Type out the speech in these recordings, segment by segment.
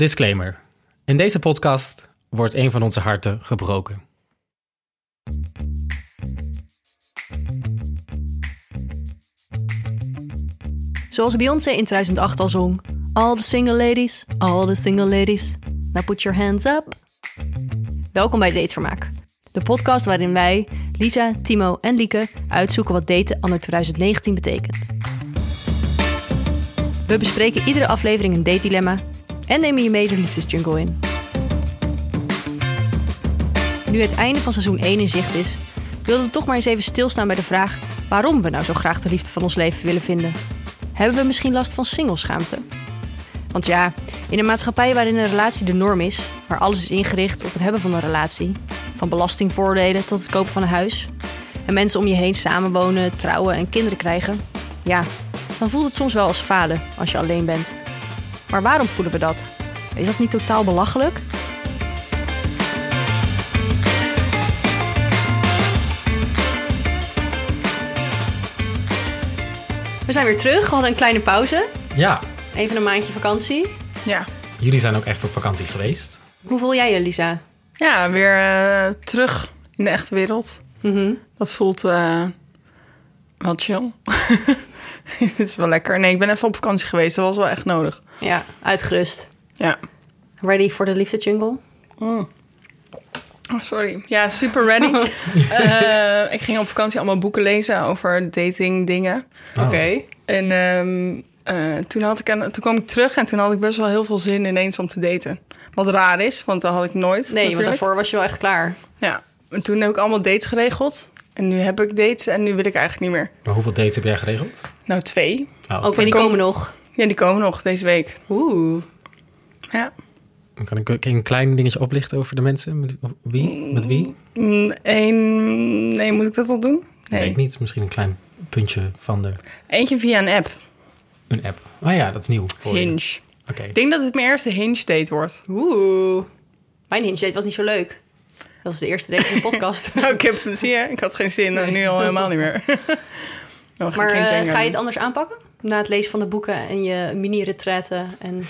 Disclaimer. In deze podcast wordt een van onze harten gebroken. Zoals Beyoncé in 2008 al zong. All the single ladies, all the single ladies. Now put your hands up. Welkom bij Datevermaak. De podcast waarin wij, Lisa, Timo en Lieke uitzoeken wat daten anno 2019 betekent. We bespreken iedere aflevering een date dilemma en nemen je mee de liefdesjungle in. Nu het einde van seizoen 1 in zicht is, wilden we toch maar eens even stilstaan bij de vraag waarom we nou zo graag de liefde van ons leven willen vinden. Hebben we misschien last van singleschaamte? Want ja, in een maatschappij waarin een relatie de norm is, waar alles is ingericht op het hebben van een relatie, van belastingvoordelen tot het kopen van een huis, en mensen om je heen samenwonen, trouwen en kinderen krijgen, ja, dan voelt het soms wel als falen als je alleen bent. Maar waarom voelen we dat? Is dat niet totaal belachelijk? We zijn weer terug. We hadden een kleine pauze. Ja, Even een maandje vakantie. Ja, jullie zijn ook echt op vakantie geweest. Hoe voel jij je, Lisa? ja weer eh, terug in de echte wereld. Mhm. Dat voelt eh, wel chill. Het is wel lekker. Nee, ik ben even op vakantie geweest. Dat was wel echt nodig. Ja, uitgerust. Ja. Ready voor de liefde jungle? Oh, sorry. Ja, super ready. Eh, ik ging op vakantie allemaal boeken lezen over dating dingen. Oh. Oké. En ehm, eh, toen, had ik een, toen kwam ik terug en toen had ik best wel heel veel zin ineens om te daten. Wat raar is, want dat had ik nooit. Nee, want daarvoor was je wel echt klaar. Ja, en toen heb ik allemaal dates geregeld. En nu heb ik dates en nu wil ik eigenlijk niet meer. Maar hoeveel dates heb jij geregeld? Nou, twee. Oh, Ook die kom- komen nog. Ja, die komen nog deze week. Oeh. Ja. Dan Kan ik, kan ik een klein dingetje oplichten over de mensen? Met wie? Met wie? Mm, Eén... Nee, moet ik dat al doen? Weet Nee. ik niet. Misschien een klein puntje van de, Eentje via een app. een app. Oh ja, dat is nieuw voor. Hinge. Oké. Ik denk dat het mijn eerste Hinge date wordt. Oeh. Mijn hinge date was niet zo leuk. Dat was de eerste date van de podcast. Nou, ik heb, zie je, ik had geen zin en nu al helemaal niet meer. Maar eh, ga je het anders aanpakken? Na het lezen van de boeken en je mini-retretten en...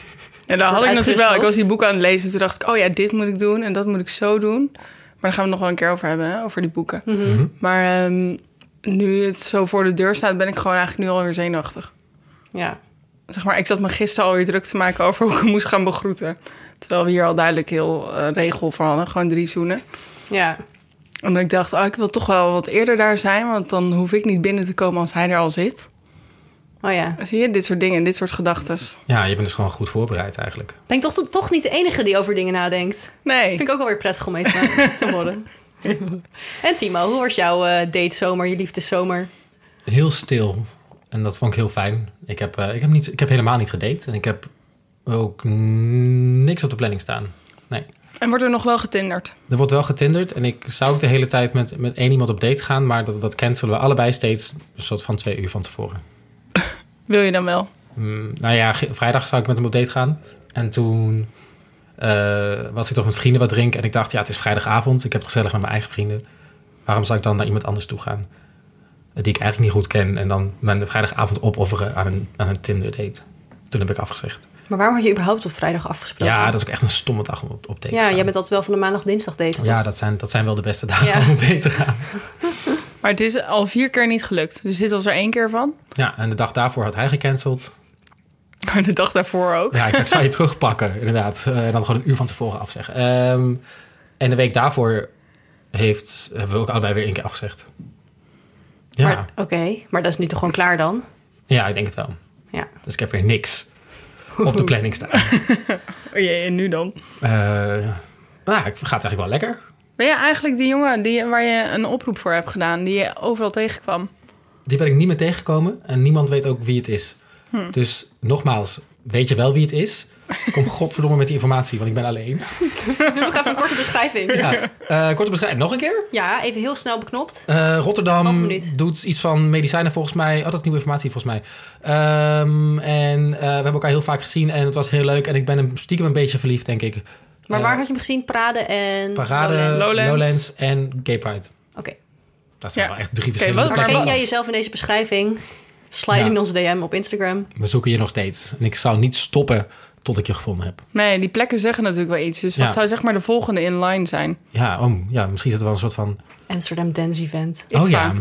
Ja, dat had ik natuurlijk wel. Ik was die boeken aan het lezen. Toen dacht ik, oh ja, dit moet ik doen en dat moet ik zo doen. Maar daar gaan we het nog wel een keer over hebben, hè, over die boeken. Mhm. Maar ehm, nu het zo voor de deur staat, ben ik gewoon eigenlijk nu alweer zenuwachtig. Ja. Zeg maar, ik zat me gisteren alweer druk te maken over hoe ik hem moest gaan begroeten. Terwijl we hier al duidelijk heel eh, regel voor hadden. Gewoon drie zoenen. Ja. En ik dacht, oh, ik wil toch wel wat eerder daar zijn. Want dan hoef ik niet binnen te komen als hij er al zit. Oh ja. Zie je, dit soort dingen, dit soort gedachten. Ja, je bent dus gewoon goed voorbereid eigenlijk. Ben ik toch, toch niet de enige die over dingen nadenkt? Nee. Vind ik ook wel weer prettig om mee te, te horen. en Timo, hoe was jouw eh datezomer, je liefdeszomer? Heel stil. En dat vond ik heel fijn. Ik heb, eh, ik heb, niet, ik heb helemaal niet gedate. En ik heb ook niks op de planning staan. Nee. En wordt er nog wel getinderd? Er wordt wel getinderd. En ik zou ook de hele tijd met, met één iemand op date gaan. Maar dat, dat cancelen we allebei steeds een soort van twee uur van tevoren. Wil je dan wel? Mm, nou ja, vrijdag zou ik met hem op date gaan. En toen eh, was ik toch met vrienden wat drinken. En ik dacht, ja, het is vrijdagavond. Ik heb het gezellig met mijn eigen vrienden. Waarom zou ik dan naar iemand anders toe gaan? Die ik eigenlijk niet goed ken. En dan mijn vrijdagavond opofferen aan een, aan een Tinder date. Toen heb ik afgezegd. Maar waarom had je überhaupt op vrijdag afgesproken? Ja, dat is ook echt een stomme dag om op, op date te Ja, gaan. jij bent altijd wel van de maandag-dinsdag date. toch? Ja, dat zijn, dat zijn wel de beste dagen Ja. om op date te gaan. Maar het is al vier keer niet gelukt. Dus dit was er één keer van. Ja, en de dag daarvoor had hij gecanceld. Maar de dag daarvoor ook. Ja, ik, zei, ik zou je terugpakken, inderdaad. Eh, En dan gewoon een uur van tevoren afzeggen. Ehm, en de week daarvoor heeft, hebben we ook allebei weer één keer afgezegd. Ja, Maar- Oké, maar dat is nu toch gewoon klaar dan? ja, ik denk het wel. Ja. Dus ik heb weer niks op de planning staan. Oh jee, en nu dan? Eh nou, het gaat eigenlijk wel lekker. Ben je eigenlijk die jongen die, waar je een oproep voor hebt gedaan, die je overal tegenkwam? Die ben ik niet meer tegengekomen en niemand weet ook wie het is. Dus nogmaals, weet je wel wie het is? Kom godverdomme met die informatie, want ik ben alleen. Doe nog even een korte beschrijving. Ja. Eh, korte beschrijving, nog een keer? Ja, even heel snel beknopt. Eh, Rotterdam doet iets van medicijnen volgens mij. Oh, dat is nieuwe informatie volgens mij. Ehm, en eh, we hebben elkaar heel vaak gezien en het was heel leuk. En ik ben hem stiekem een beetje verliefd, denk ik. Maar waar had je hem gezien? Parade en Parade, Lowlands? Lowlands, Lowlands. en Gay Pride. Oké. Dat zijn Ja. wel echt drie verschillende wat- plekken. Herken jij jezelf in deze beschrijving? Slide Ja. in onze DM op Instagram. We zoeken je nog steeds. En ik zou niet stoppen tot ik je gevonden heb. Nee, die plekken zeggen natuurlijk wel iets. Dus Ja. wat zou zeg maar de volgende in line zijn? Ja, oh, ja misschien is het wel een soort van... Amsterdam Dance Event. Itva. Oh ja,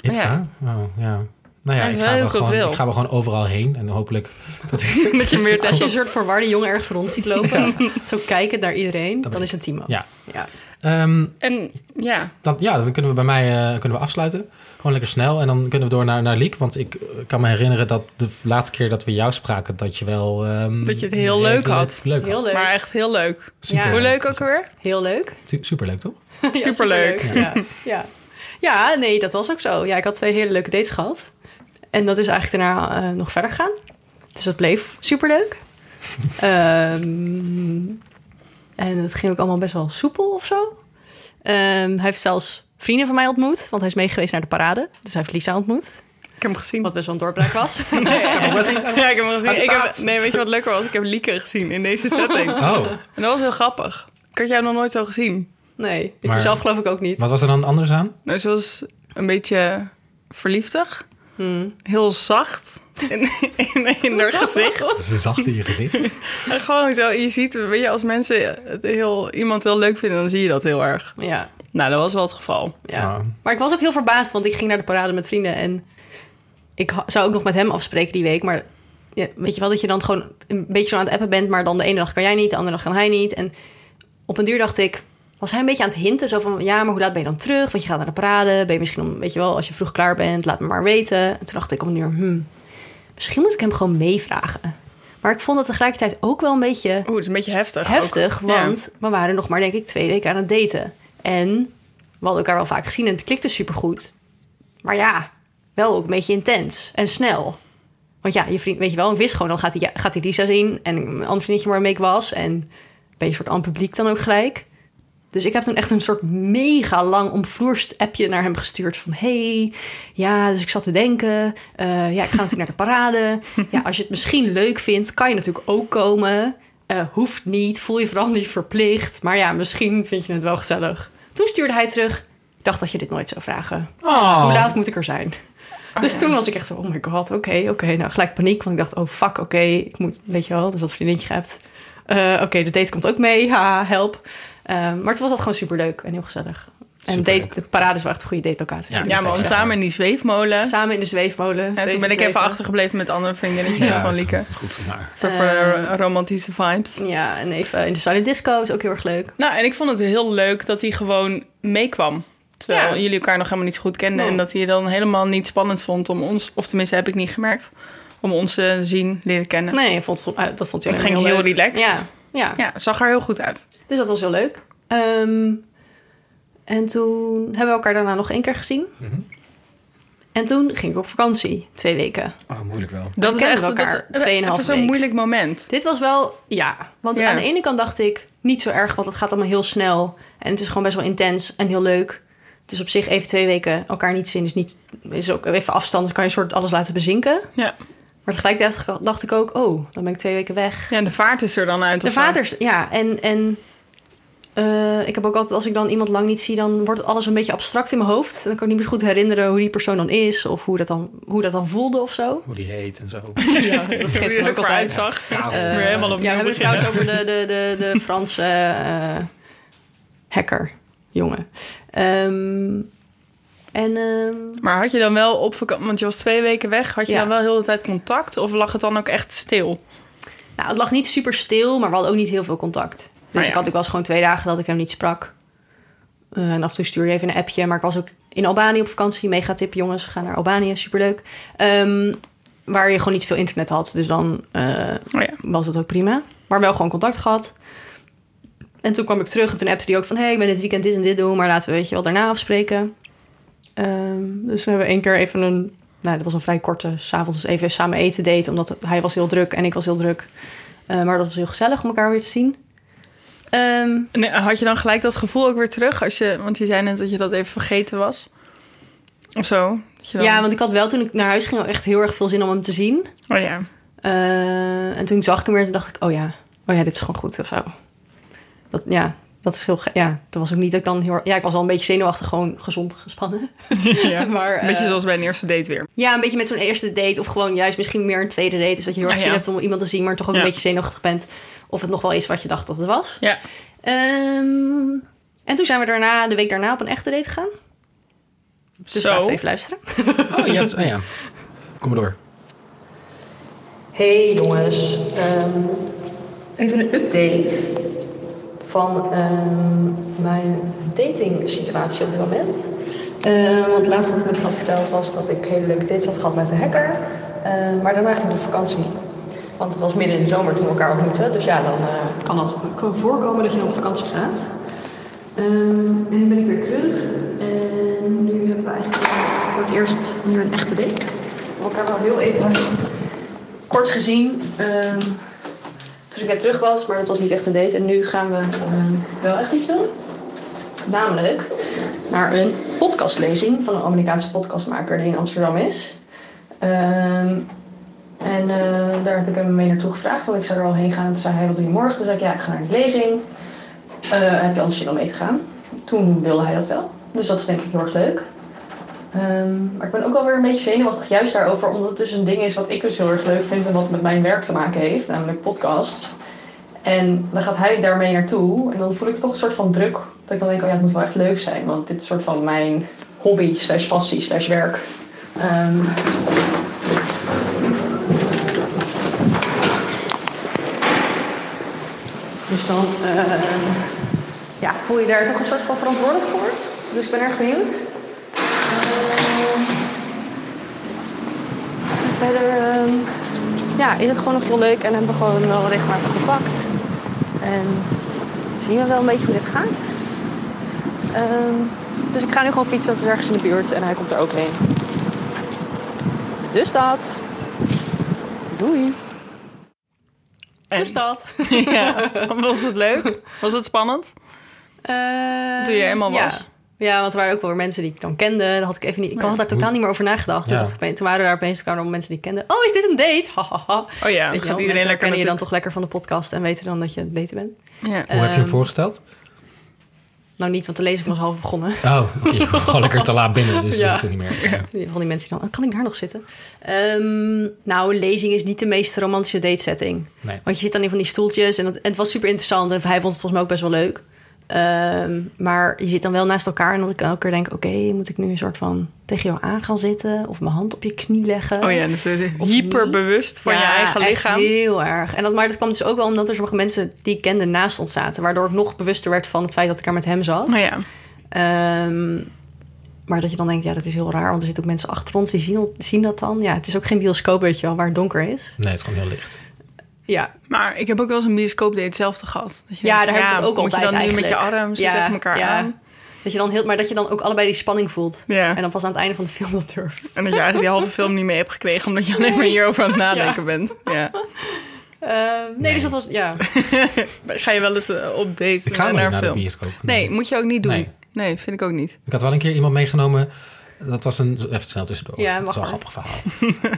Ja. Itva? Oh, ja. Nou ja, Ja, ik ga, wel gewoon, ik ga wel gewoon overal heen. En hopelijk dat ik... Dat je meer Als je een soort verwarde jongen ergens rond ziet lopen, zo kijkend naar iedereen, dan is het Timo. Ja. ja. Ehm, En ja, dat, ja, dan kunnen we bij mij eh, kunnen we afsluiten. Gewoon lekker snel. En dan kunnen we door naar, naar Liek. Want ik eh, kan me herinneren dat de laatste keer dat we jou spraken... dat je wel... ehm, Dat je het heel leuk had. Leuk Heel had. leuk. maar echt heel leuk. Super Hoe leuk ook alweer? Heel leuk. Su- Superleuk, toch? Ja, Superleuk. Ja. Ja. ja, nee, dat was ook zo. Ja, ik had twee hele leuke dates gehad. En dat is eigenlijk daarna eh, nog verder gegaan. Dus dat bleef superleuk. Ehm en het ging ook allemaal best wel soepel of zo. Ehm, hij heeft zelfs vrienden van mij ontmoet. Want hij is meegeweest naar de parade. Dus hij heeft Lisa ontmoet. Ik heb hem gezien. Wat best wel een doorbraak was. Ja, ik heb hem gezien. Hij Ik heb, bestaat. nee, weet je wat leuker was? Ik heb Lieke gezien in deze setting. Oh, En dat was heel grappig. Ik had jou nog nooit zo gezien. Nee, ik Maar- zelf geloof ik ook niet. wat was er dan anders aan? Nou, ze was een beetje verliefdig. Hmm. Heel zacht in, in, in haar gezicht. Dat is zacht in je gezicht. En gewoon zo, je ziet, weet je, als mensen het heel, iemand heel leuk vinden, dan zie je dat heel erg. Ja, Nou, dat was wel het geval. ja. Maar ik was ook heel verbaasd, want ik ging naar de parade met vrienden en ik zou ook nog met hem afspreken die week. Maar ja, weet je wel dat je dan gewoon een beetje zo aan het appen bent, maar dan de ene dag kan jij niet, de andere dag kan hij niet. En op een duur dacht ik, was hij een beetje aan het hinten, zo van ja, maar hoe laat ben je dan terug? Want je gaat naar de parade, ben je misschien om, weet je wel, als je vroeg klaar bent, laat me maar weten. En toen dacht ik op een duur, hmm, misschien moet ik hem gewoon meevragen. Maar ik vond het tegelijkertijd ook wel een beetje Oeh, het is een beetje heftig. heftig, ook. Ja. want we waren nog maar denk ik twee weken aan het daten. En we hadden elkaar wel vaak gezien en het klikte supergoed. Maar ja, wel ook een beetje intens en snel. Want ja, je vriend, weet je wel, ik wist gewoon, dan gaat hij, gaat hij Lisa zien en een ander vriendje waarmee ik was. En ben je een soort aan publiek dan ook gelijk. Dus ik heb toen echt een soort mega lang omvloerst appje naar hem gestuurd. Van, hey, ja, dus ik zat te denken. eh, ja, ik ga natuurlijk naar de parade. Ja, als je het misschien leuk vindt, kan je natuurlijk ook komen. Eh, hoeft niet, voel je vooral niet verplicht. Maar ja, misschien vind je het wel gezellig. Toen stuurde hij terug. Ik dacht dat je dit nooit zou vragen. Oh. Hoe laat moet ik er zijn? dus toen was ik echt zo, oh my god, oké, oké. Nou, gelijk paniek, want ik dacht, oh fuck, oké, ik moet, weet je wel, dus dat vriendinnetje hebt. Eh, oké, de date komt ook mee, ha, help. Eh, maar het was altijd gewoon superleuk en heel gezellig. En date, de parade is wel echt een goede datelocatie. Ja, Ja, maar samen in die zweefmolen. Samen in de zweefmolen. En toen ben ik even achtergebleven met andere vriendinnetje Ja, van Lieke. dat is goed. Maar Voor, voor de romantische vibes. Ja, en even in de silent disco is ook heel erg leuk. Nou, en ik vond het heel leuk dat hij gewoon meekwam. Terwijl Ja. jullie elkaar nog helemaal niet zo goed kenden. Oh. En dat hij het dan helemaal niet spannend vond om ons... Of tenminste, heb ik niet gemerkt. Om ons te zien, leren kennen. Nee, vond, vond- eh, dat vond hij Het ging heel relaxed. Ja, ja. Ja, zag er heel goed uit. dus dat was heel leuk. Ehm, en toen hebben we elkaar daarna nog één keer gezien. Mhm. En toen ging ik op vakantie, twee weken. oh, moeilijk wel. Dat is kennen echt we elkaar dat- even zo'n moeilijk moment. Dit was wel, ja. Want Ja. aan de ene kant dacht ik, niet zo erg, want het gaat allemaal heel snel. En het is gewoon best wel intens en heel leuk. Dus op zich even twee weken elkaar niet zien is, niet, is ook even afstand. Dan kan je soort alles laten bezinken. Ja. Maar tegelijkertijd dacht ik ook, oh, dan ben ik twee weken weg. ja, en de vaart is er dan uit. De of zo. vaders, ja. En, en eh, ik heb ook altijd, als ik dan iemand lang niet zie, dan wordt alles een beetje abstract in mijn hoofd. En dan kan ik niet meer goed herinneren hoe die persoon dan is. Of hoe dat dan, hoe dat dan voelde of zo. Hoe die heet en zo. Ja, dat vergeet ik er ook altijd. uitzag. Ja, Weer helemaal opnieuw Ja, we hebben het trouwens over de, de, de, de Franse eh, hacker, jongen. Ehm, en ehm, Maar had je dan wel op vakantie... Want je was twee weken weg. Had je Ja. dan wel heel de tijd contact? Of lag het dan ook echt stil? nou, het lag niet super stil, maar we hadden ook niet heel veel contact. Dus Ah, ja. ik had ook wel eens gewoon twee dagen dat ik hem niet sprak. Eh, en af en toe stuur je even een appje. Maar ik was ook in Albanië op vakantie. Mega tip, jongens. Ga naar Albanië, superleuk. Ehm, waar je gewoon niet veel internet had. Dus dan eh, Oh ja. was het ook prima. Maar wel gewoon contact gehad. En toen kwam ik terug en toen appte hij ook van... hey, ik ben dit weekend dit en dit doen, maar laten we weet je wel daarna afspreken. Ehm, dus we hebben één keer even een... Nou, dat was een vrij korte, s'avonds even samen eten date... omdat hij was heel druk en ik was heel druk. Eh, maar dat was heel gezellig om elkaar weer te zien. En eh, had je dan gelijk dat gevoel ook weer terug? Als je, want je zei net dat je dat even vergeten was. Of zo? Dan- Ja, want ik had wel toen ik naar huis ging... echt heel erg veel zin om hem te zien. Oh ja. Eh, en toen zag ik hem weer en dacht ik... oh ja, oh ja, dit is gewoon goed of zo. Dat, ja, dat is heel... Ja, dat was ook niet dat ik dan heel... Ja, ik was al een beetje zenuwachtig, gewoon gezond gespannen. ja. Maar, Een beetje eh, zoals bij een eerste date weer. Ja, een beetje met zo'n eerste date. Of gewoon juist misschien meer een tweede date. Dus dat je heel erg Ah, zin ja. hebt om iemand te zien... maar toch ook Ja. een beetje zenuwachtig bent. Of het nog wel is wat je dacht dat het was. Ja. Ehm, en toen zijn we daarna, de week daarna op een echte date gegaan. Dus Zo. laten we even luisteren. Oh, je hebt... Oh ja. Kom maar door. Hey jongens, Ehm, even een update van ehm, mijn dating situatie op dit moment. Ehm, want het laatste wat ik met had verteld was dat ik hele leuke dates had gehad met de hacker. Ehm, maar daarna ging ik op vakantie. Want het was midden in de zomer toen we elkaar ontmoetten. Dus ja, dan eh, kan kan voorkomen dat je op vakantie gaat. En nu ben ik weer terug. En nu hebben we eigenlijk voor het eerst weer een echte date. We hebben elkaar wel heel even kort gezien toen ik net terug was, maar dat was niet echt een date. En nu gaan we ehm, wel echt iets doen. Namelijk naar een podcastlezing van een Amerikaanse podcastmaker die in Amsterdam is. Ehm, en eh, daar heb ik hem mee naartoe gevraagd, want ik zou er al heen gaan. Toen zei hij, wat doe je morgen? Toen zei ik, ja, ik ga naar die lezing. Eh, heb je anders zin om mee te gaan? Toen wilde hij dat wel. Dus dat is denk ik heel erg leuk. Ehm, maar ik ben ook wel weer een beetje zenuwachtig juist daarover, omdat het dus een ding is wat ik dus heel erg leuk vind en wat met mijn werk te maken heeft, namelijk podcasts. En dan gaat hij daarmee naartoe en dan voel ik toch een soort van druk. Dat ik dan denk, oh ja, het moet wel echt leuk zijn, want dit is een soort van mijn hobby, slash passie, slash werk. Ehm, dus dan ehm, ja, voel je daar toch een soort van verantwoordelijk voor. Dus ik ben erg benieuwd. Verder ehm, ja, is het gewoon nog heel leuk en hebben we gewoon wel regelmatig contact. En zien we wel een beetje hoe dit gaat. Ehm, dus ik ga nu gewoon fietsen, dat is ergens in de buurt en hij komt er ook heen. Dus dat. Doei. En, Dus dat. ja. Was het leuk? Was het spannend? Toen je eenmaal ja. was? Ja, want er waren ook wel weer mensen die ik dan kende. Dat had ik even niet. Ik had daar totaal niet meer over nagedacht. Ja. Toen, ik, toen waren daar opeens kwamen mensen die ik kende. Oh, is dit een date? Oh ja, Weet je gaat wel, iedereen mensen lekker kennen je dan toch lekker van de podcast en weten dan dat je aan het daten bent. Ja. Hoe heb je hem Ehm, voorgesteld? Nou, niet, want de lezing was half begonnen. Oh, kwam gewoon lekker te laat binnen, dus Ja. dat niet meer. Ja. Geval die mensen die dan, kan ik daar nog zitten? Ehm, nou, een lezing is niet de meest romantische datesetting. Nee. Want je zit dan in van die stoeltjes en, dat, en het was super interessant. En hij vond het volgens mij ook best wel leuk. Ehm, maar je zit dan wel naast elkaar en dat ik elke keer denk... oké, moet ik nu een soort van tegen jou aan gaan zitten... of mijn hand op je knie leggen? Oh ja, dus je bent Of hyper niet? bewust van je Ja, eigen echt lichaam. heel erg. En dat, maar dat kwam dus ook wel omdat er sommige mensen die ik kende naast ons zaten. Waardoor ik nog bewuster werd van het feit dat ik er met hem zat. Oh ja. Ehm, maar dat je dan denkt, ja, dat is heel raar. Want er zitten ook mensen achter ons die zien, zien dat dan. Ja, het is ook geen bioscoop, weet je wel, waar het donker is. Nee, het is gewoon heel licht. Ja, Maar ik heb ook wel eens een bioscoopdate hetzelfde gehad. Dat je Ja, denkt, daar heb ik het ook moet je altijd dan nu met je eigenlijk. arm Ja, tegen elkaar ja. aan. dat je dan heel, maar dat je dan ook allebei die spanning voelt. Ja. En dan pas aan het einde van de film dat durft. En dat je eigenlijk die halve film niet mee hebt gekregen... omdat je alleen maar hierover aan het nadenken bent. Ja. Ehm, nee, dus dat was, ja. Ga je wel eens eh, op date Ik ga eh, nooit naar naar een de film? bioscoop. Nee, moet je ook niet doen. Nee. Nee. vind ik ook niet. Ik had wel een keer iemand meegenomen. Dat was een... Even snel tussendoor. Ja, dat is wel een grappig verhaal.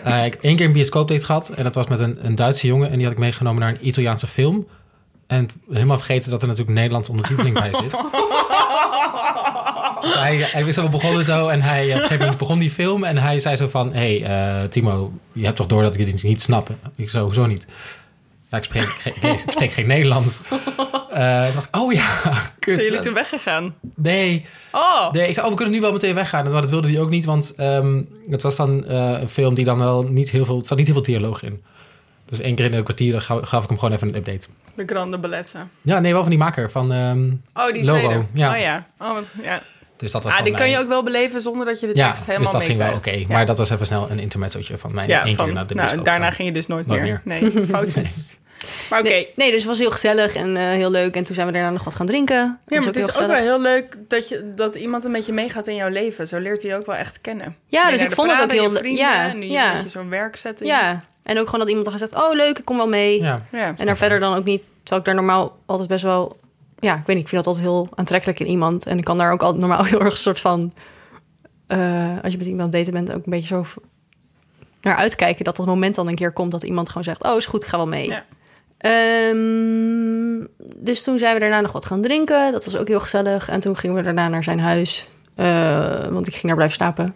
Eh, ik heb één keer een bioscoopdate gehad. En dat was met een, een Duitse jongen. En die had ik meegenomen naar een Italiaanse film. En helemaal vergeten dat er natuurlijk Nederlands ondertiteling bij zit. Hij, hij wist al begonnen zo. En hij, op een gegeven moment begon die film. En hij zei zo van... Hey, eh, Timo, je hebt toch door dat ik dit niet snap? Ik zo, hoezo niet? Ja, ik spreek, geen- ik, lees- ik spreek geen Nederlands. Eh, oh ja, kut. Zijn jullie toen weggegaan? Nee, Oh, Nee, ik zei, oh, we kunnen nu wel meteen weggaan. Maar dat wilde hij ook niet, want ehm, het was dan eh, een film die dan wel niet heel veel... Er zat niet heel veel dialoog in. Dus één keer in een kwartier gaf, ik hem gewoon even een update. de Grande Bellezza. Ja, nee, wel van die maker, van... ehm, Oh, die Logo, tweede. ja. Oh ja. Oh, wat, ja. Dus dat was Ah, die kan je ook wel beleven zonder dat je de Ja, tekst helemaal dus dat ging wel oké. Maar dat was even snel een intermezzootje van mij. ja, één van, keer naar de nou, bioscoop daarna ging je dus nooit, Nooit meer. Nee, foutjes. Maar oké. Nee, nee, dus het was heel gezellig en eh, heel leuk. En toen zijn we daarna nog wat gaan drinken. Ja, maar het is ook wel gezellig. heel leuk dat, je, dat iemand een beetje meegaat in jouw leven. Zo leert hij je ook wel echt kennen. Ja, dus ik vond dat ook heel je le- vrienden, ja, en nu ja. beetje zo'n werkzetting. Ja, en ook gewoon dat iemand dan gezegd, oh leuk, ik kom wel mee. Ja, ja. En daar verder dan ook niet, terwijl ik daar normaal altijd best wel... Ja, ik weet niet, ik vind dat altijd heel aantrekkelijk in iemand. En ik kan daar ook altijd normaal heel erg een soort van... eh, als je met iemand aan het daten bent, ook een beetje zo naar uitkijken... dat dat moment dan een keer komt dat iemand gewoon zegt... oh, is goed, ik ga wel mee. Ja. Ehm, dus toen zijn we daarna nog wat gaan drinken. Dat was ook heel gezellig. En toen gingen we daarna naar zijn huis. eh, want ik ging daar blijven slapen.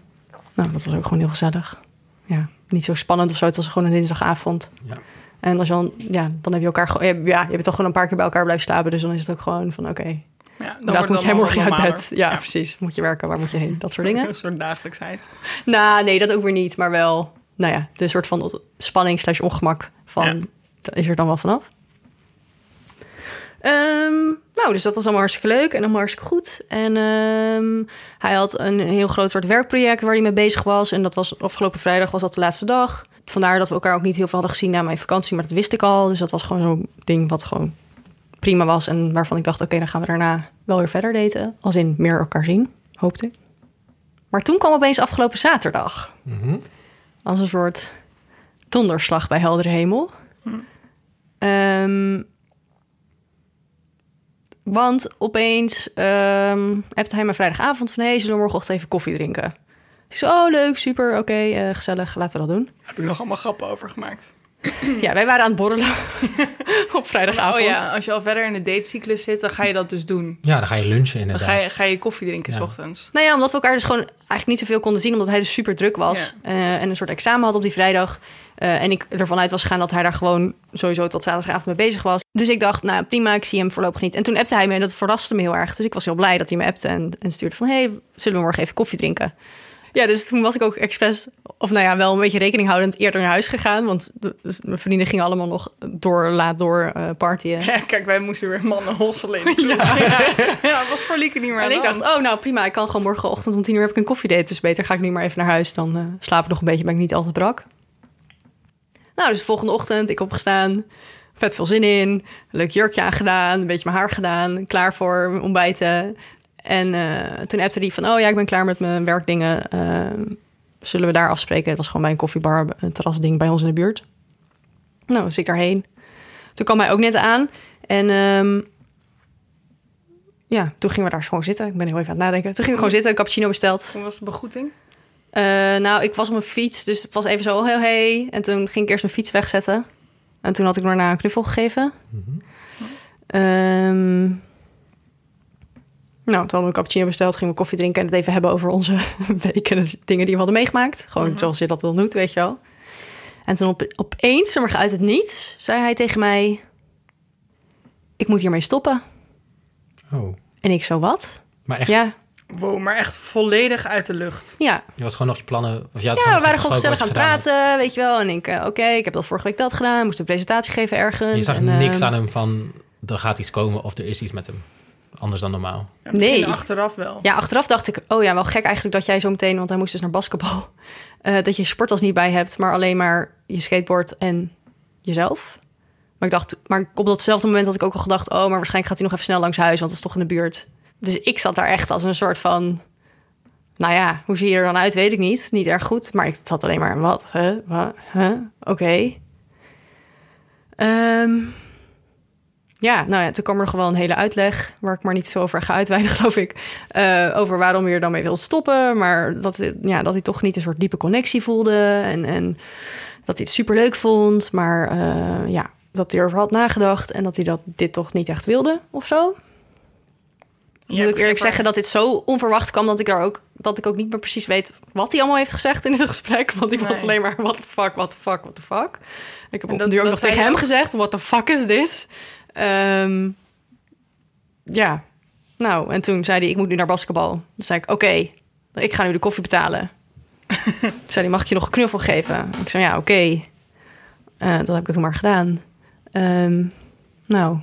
Nou, dat was ook gewoon heel gezellig. Ja, niet zo spannend of zo. Het was gewoon een dinsdagavond. Ja. En als je dan, ja, dan heb je elkaar gewoon... Ja, je bent toch gewoon een paar keer bij elkaar blijven slapen. Dus dan is het ook gewoon van, oké, Ja, dan wordt moet jij morgen uit bed? Ja, precies. Moet je werken? Waar moet je heen? Dat soort dingen. Een soort dagelijksheid. nou, nee, dat ook weer niet. Maar wel, nou ja, de soort van spanning slash ongemak van... Ja. Dat is er dan wel vanaf. Ehm, nou, dus dat was allemaal hartstikke leuk en allemaal hartstikke goed. En ehm, hij had een heel groot soort werkproject waar hij mee bezig was. En dat was afgelopen vrijdag was dat de laatste dag. Vandaar dat we elkaar ook niet heel veel hadden gezien na mijn vakantie. Maar dat wist ik al. Dus dat was gewoon zo'n ding wat gewoon prima was. En waarvan ik dacht, oké, dan gaan we daarna wel weer verder daten. Als in meer elkaar zien, hoopte ik. Maar toen kwam opeens afgelopen zaterdag. Mhm. Als een soort donderslag bij heldere hemel. Ehm, want opeens ehm appte hij me vrijdagavond van... hey, zullen we morgenochtend even koffie drinken? Ik zei, oh leuk, super, oké, eh, gezellig, laten we dat doen. Heb ik nog allemaal grappen over gemaakt. Ja, wij waren aan het borrelen op vrijdagavond. Oh ja, als je al verder in de datecyclus zit, dan ga je dat dus doen. Ja, dan ga je lunchen Dan inderdaad. ga je, ga je koffie drinken s ochtends. Nou ja, omdat we elkaar dus gewoon eigenlijk niet zoveel konden zien, omdat hij dus super druk was. eh, en een soort examen had op die vrijdag. Eh, en ik ervan uit was gegaan dat hij daar gewoon sowieso tot zaterdagavond mee bezig was. Dus ik dacht, nou prima, ik zie hem voorlopig niet. En toen appte hij me en dat verraste me heel erg. Dus ik was heel blij dat hij me appte en, en stuurde van... hey, zullen we morgen even koffie drinken? Ja, dus toen was ik ook expres, of nou ja, wel een beetje rekening houdend eerder naar huis gegaan. Want mijn vrienden gingen allemaal nog door, laat door eh partyen. Ja, kijk, wij moesten weer mannen hosselen kroeg. Ja, dat was voor Lieke niet meer En ik dacht, oh nou prima, ik kan gewoon morgenochtend om tien uur heb ik een koffiedate. Dus beter ga ik nu maar even naar huis. Dan eh slaap ik nog een beetje, ben ik niet altijd brak. Nou, dus de volgende ochtend, ik opgestaan. Vet veel zin in. Leuk jurkje aangedaan, een beetje mijn haar gedaan. Klaar voor ontbijten. En eh, toen appte hij van, oh ja, ik ben klaar met mijn werkdingen. Eh, zullen we daar afspreken? Het was gewoon bij een koffiebar, een terrasding bij ons in de buurt. Nou, dus ik daarheen. Toen kwam hij ook net aan. En ehm, ja, toen gingen we daar gewoon zitten. Ik ben heel even aan het nadenken. Toen gingen we gewoon zitten, een cappuccino besteld. Hoe was de begroeting? Eh, nou, ik was op mijn fiets, dus het was even zo, oh, heel hey. En toen ging ik eerst mijn fiets wegzetten. En toen had ik daarna een knuffel gegeven. Ehm, nou, toen hadden we een cappuccino besteld, gingen we koffie drinken... en het even hebben over onze week en dingen die we hadden meegemaakt. Gewoon zoals je dat dan doet, weet je wel. En toen op, opeens, maar uit het niets, zei hij tegen mij... Ik moet hiermee stoppen. Oh, En ik zo, wat? maar echt, Ja, Wow, maar echt volledig uit de lucht. ja. je was gewoon nog je plannen... Of je had Ja, we waren gewoon gezellig aan het praten, weet je wel. En ik, eh, oké, ik heb dat vorige week dat gedaan. Moest een presentatie geven ergens. Je zag en, niks ehm, aan hem van... Er gaat iets komen of er is iets met hem. Anders dan normaal. Ja, misschien Nee. achteraf wel. Ja, achteraf dacht ik, oh ja, wel gek eigenlijk dat jij zo meteen, want hij moest dus naar basketbal, eh, dat je je sporttas niet bij hebt, maar alleen maar je skateboard en jezelf. Maar ik dacht, maar op datzelfde moment had ik ook al gedacht, oh, maar waarschijnlijk gaat hij nog even snel langs huis, want het is toch in de buurt. Dus ik zat daar echt als een soort van, nou ja, hoe zie je er dan uit, weet ik niet. Niet erg goed, maar ik zat alleen maar, wat, hè, wat, hè, oké. Ehm, ja, nou ja, toen kwam er gewoon een hele uitleg, waar ik maar niet veel over ga uitweiden, geloof ik. eh, over waarom hij er dan mee wil stoppen. Maar dat, ja, dat hij toch niet een soort diepe connectie voelde. En, en dat hij het superleuk vond. Maar eh, ja, dat hij erover had nagedacht. En dat hij dat, dit toch niet echt wilde of zo. Ja, Moet ik eerlijk maar- zeggen dat dit zo onverwacht kwam... dat ik, er ook, dat ik ook niet meer precies weet wat hij allemaal heeft gezegd in dit gesprek. Want ik was alleen maar, what the fuck, what the fuck, what the fuck. Ik heb dat- nu ook nog tegen je hem ook? gezegd, what the fuck is this? Ehm, ja, nou, en toen zei hij, ik moet nu naar basketbal. Toen zei ik, oké, ik ga nu de koffie betalen. toen zei hij, mag ik je nog een knuffel geven? Ik zei, ja, oké. Eh, dat heb ik toen maar gedaan. Ehm, nou,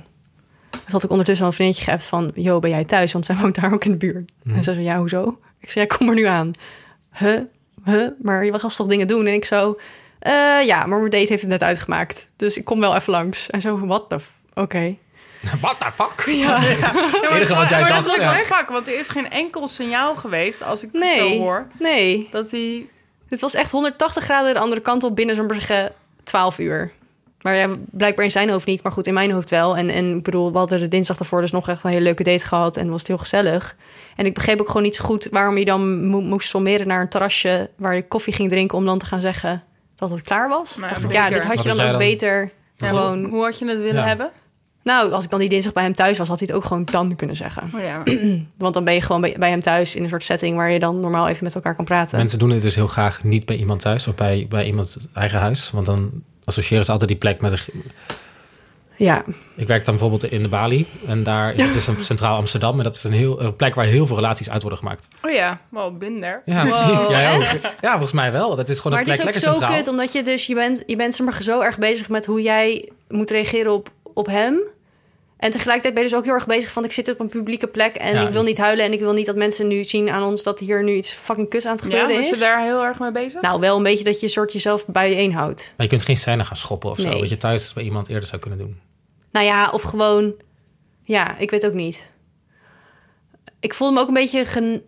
had ik ondertussen al een vriendje geappt van... Jo, ben jij thuis? Want zij woont daar ook in de buurt. En ze zei, ja, hoezo? Ik zei, ja, kom er nu aan. Huh? Huh? Maar je was toch dingen doen? En ik zo... "Eh, ja, maar mijn date heeft het net uitgemaakt. Dus ik kom wel even langs. En zo, wat de... Oké. Wat daar pak? Ja. Het enige wat jij maar dacht... dat was ja. fuck, want er is geen enkel signaal geweest, als ik het Nee. zo hoor, Nee. dat hij... Het was echt 180 graden de andere kant op binnen zo'n zeggen 12 uur. Maar ja, blijkbaar in zijn hoofd niet, maar goed, in mijn hoofd wel. En, en ik bedoel, we hadden de dinsdag daarvoor dus nog echt een hele leuke date gehad en was het heel gezellig. En ik begreep ook gewoon niet zo goed waarom je dan mo- moest sommeren naar een terrasje waar je koffie ging drinken om dan te gaan zeggen dat het klaar was. Maar dacht ik, ja, dit had je dan ook beter Ja, gewoon. hoe, hoe had je het willen Ja. hebben? Nou, als ik dan die dinsdag bij hem thuis was, had hij het ook gewoon dan kunnen zeggen. Oh ja. Want dan ben je gewoon bij, bij hem thuis in een soort setting waar je dan normaal even met elkaar kan praten. Mensen doen het dus heel graag niet bij iemand thuis of bij, bij iemands eigen huis. Want dan associëren ze altijd die plek met... Een, Ja, ik werk dan bijvoorbeeld in de Bali. En daar het is een centraal Amsterdam. En dat is een, heel, een plek waar heel veel relaties uit worden gemaakt. Oh ja, wel binder. Ja, Wow, precies. Jij ook. echt? Ja, volgens mij wel. Dat is gewoon maar een het plek is ook lekker zo centraal. kut, omdat je dus, je bent, je bent zeg maar, zo erg bezig met hoe jij moet reageren op, op hem. En tegelijkertijd ben je dus ook heel erg bezig van, ik zit op een publieke plek en Ja. ik wil niet huilen en ik wil niet dat mensen nu zien aan ons dat hier nu iets fucking kut aan het Ja, gebeuren was je is. daar heel erg mee bezig? Nou, wel een beetje dat je soort jezelf bijeen houdt. Maar je kunt geen scène gaan schoppen of zo. Wat je thuis bij iemand eerder zou kunnen doen. Nou ja, of gewoon... Ja, ik weet ook niet. Ik voelde me ook een beetje... Gen...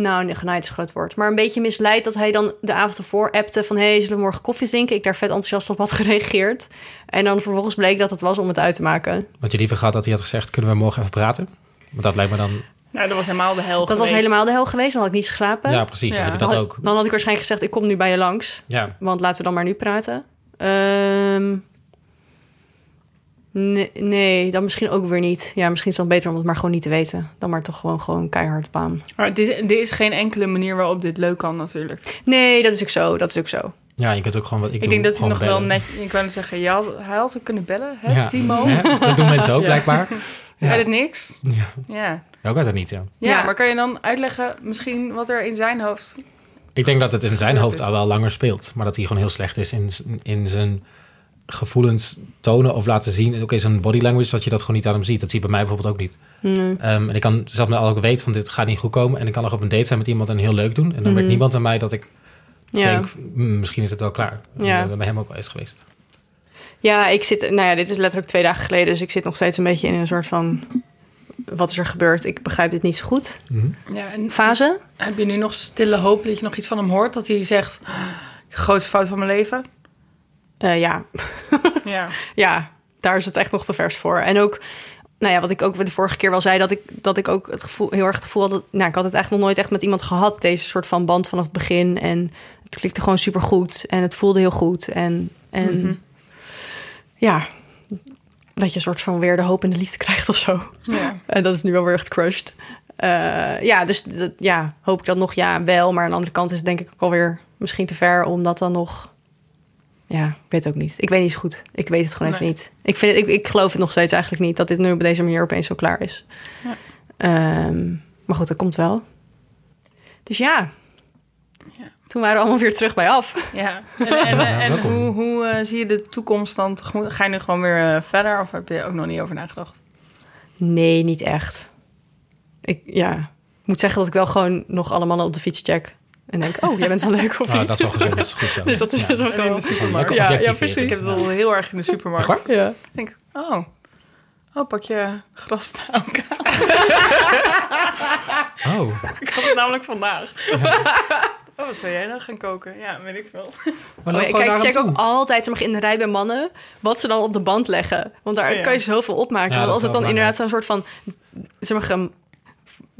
Nou, nee, genaaid is een groot woord. Maar een beetje misleid dat hij dan de avond ervoor appte van... hey, zullen we morgen koffie drinken? Ik daar vet enthousiast op had gereageerd. En dan vervolgens bleek dat het was om het uit te maken. Wat je liever gehad dat hij had gezegd... kunnen we morgen even praten? Want dat lijkt me dan... Nou, dat was helemaal de hel Dat was helemaal de hel geweest. Dan had ik niet geslapen. Ja, precies. Ja. Dat had, ook. dan had ik waarschijnlijk gezegd... ik kom nu bij je langs. Ja. Want laten we dan maar nu praten. Ehm, nee, nee, dan misschien ook weer niet. Ja, misschien is het dan beter om het maar gewoon niet te weten. Dan maar toch gewoon, gewoon keihard baan. Maar dit is, dit is geen enkele manier waarop dit leuk kan natuurlijk. Nee, dat is ook zo. Dat is ook zo. ja, je kunt ook gewoon wat ik, Ik, doe, denk dat hij nog wel net... Ik wou net zeggen, je had, hij had ook kunnen bellen, hè, Ja. Timo? Dat doen mensen ook Ja. blijkbaar. Hij Ja. het niks? Ja. Ja. Ja, ook uit het niet, ja. ja. Ja. maar kan je dan uitleggen misschien wat er in zijn hoofd... Ik denk dat het in zijn Ja, hoofd al wel langer speelt. Maar dat hij gewoon heel slecht is in, in zijn gevoelens tonen of laten zien. Ook in zijn body language, dat je dat gewoon niet aan hem ziet. Dat zie je bij mij bijvoorbeeld ook niet. Mm. Ehm, en ik kan zelf al ook weten van dit gaat niet goed komen. En ik kan nog op een date zijn met iemand en heel leuk doen. En dan merkt niemand aan mij dat ik Ja. denk, "Hmm, misschien is het wel klaar. En, Ja. Dat bij hem ook wel is geweest. ja, ik zit... Nou ja, dit is letterlijk twee dagen geleden. Dus ik zit nog steeds een beetje in een soort van... Wat is er gebeurd? Ik begrijp dit niet zo goed. Mhm. Ja, en Fase? heb je nu nog stille hoop dat je nog iets van hem hoort? Dat hij zegt, grootste fout van mijn leven? Eh, ja. Ja. ja, daar is het echt nog te vers voor. En ook, nou ja, wat ik ook de vorige keer wel zei, dat ik, dat ik ook het gevoel, heel erg het gevoel had, dat, nou, ik had het echt nog nooit echt met iemand gehad, deze soort van band vanaf het begin. En het klikte gewoon super goed en het voelde heel goed. En, en Mhm. ja, dat je een soort van weer de hoop in de liefde krijgt of zo. ja. En dat is nu wel weer echt crushed. Eh, ja, dus dat, ja, hoop ik dat nog? Ja, wel. Maar aan de andere kant is het denk ik ook alweer misschien te ver om dat dan nog... Ja, ik weet het ook niet. Ik weet niet zo goed. Ik weet het gewoon even Nee. niet. Ik, vind het, ik, ik geloof het nog steeds eigenlijk niet... dat dit nu op deze manier opeens zo klaar is. Ja. Ehm, maar goed, dat komt wel. Dus ja. Ja. Toen waren we allemaal weer terug bij af. Ja, en, en, en, hoe, hoe eh, zie je de toekomst dan tegemoet? Ga je nu gewoon weer eh, verder of heb je ook nog niet over nagedacht? Nee, niet echt. Ik, ja, ik moet zeggen dat ik wel gewoon nog alle mannen op de fiets check. En denk, oh, jij bent wel leuk of Nou, niet? dat is wel gezond. Dat is goed zo. Dus dat is Ja. En in de supermarkt. Ja, ja, precies. Ik heb het al heel erg in de supermarkt. Ja. Ik denk, oh, oh pak je grasbetaal. Oh, Ik had het namelijk vandaag. Oh, wat zou jij nou gaan koken? Ja, weet ik veel. maar Oh, ja, gewoon kijk, check ook altijd zeg maar, in de rij bij mannen wat ze dan op de band leggen. Want daaruit Ja. kan je zoveel opmaken. Ja, Want als het dan inderdaad zo'n soort van, zeg maar,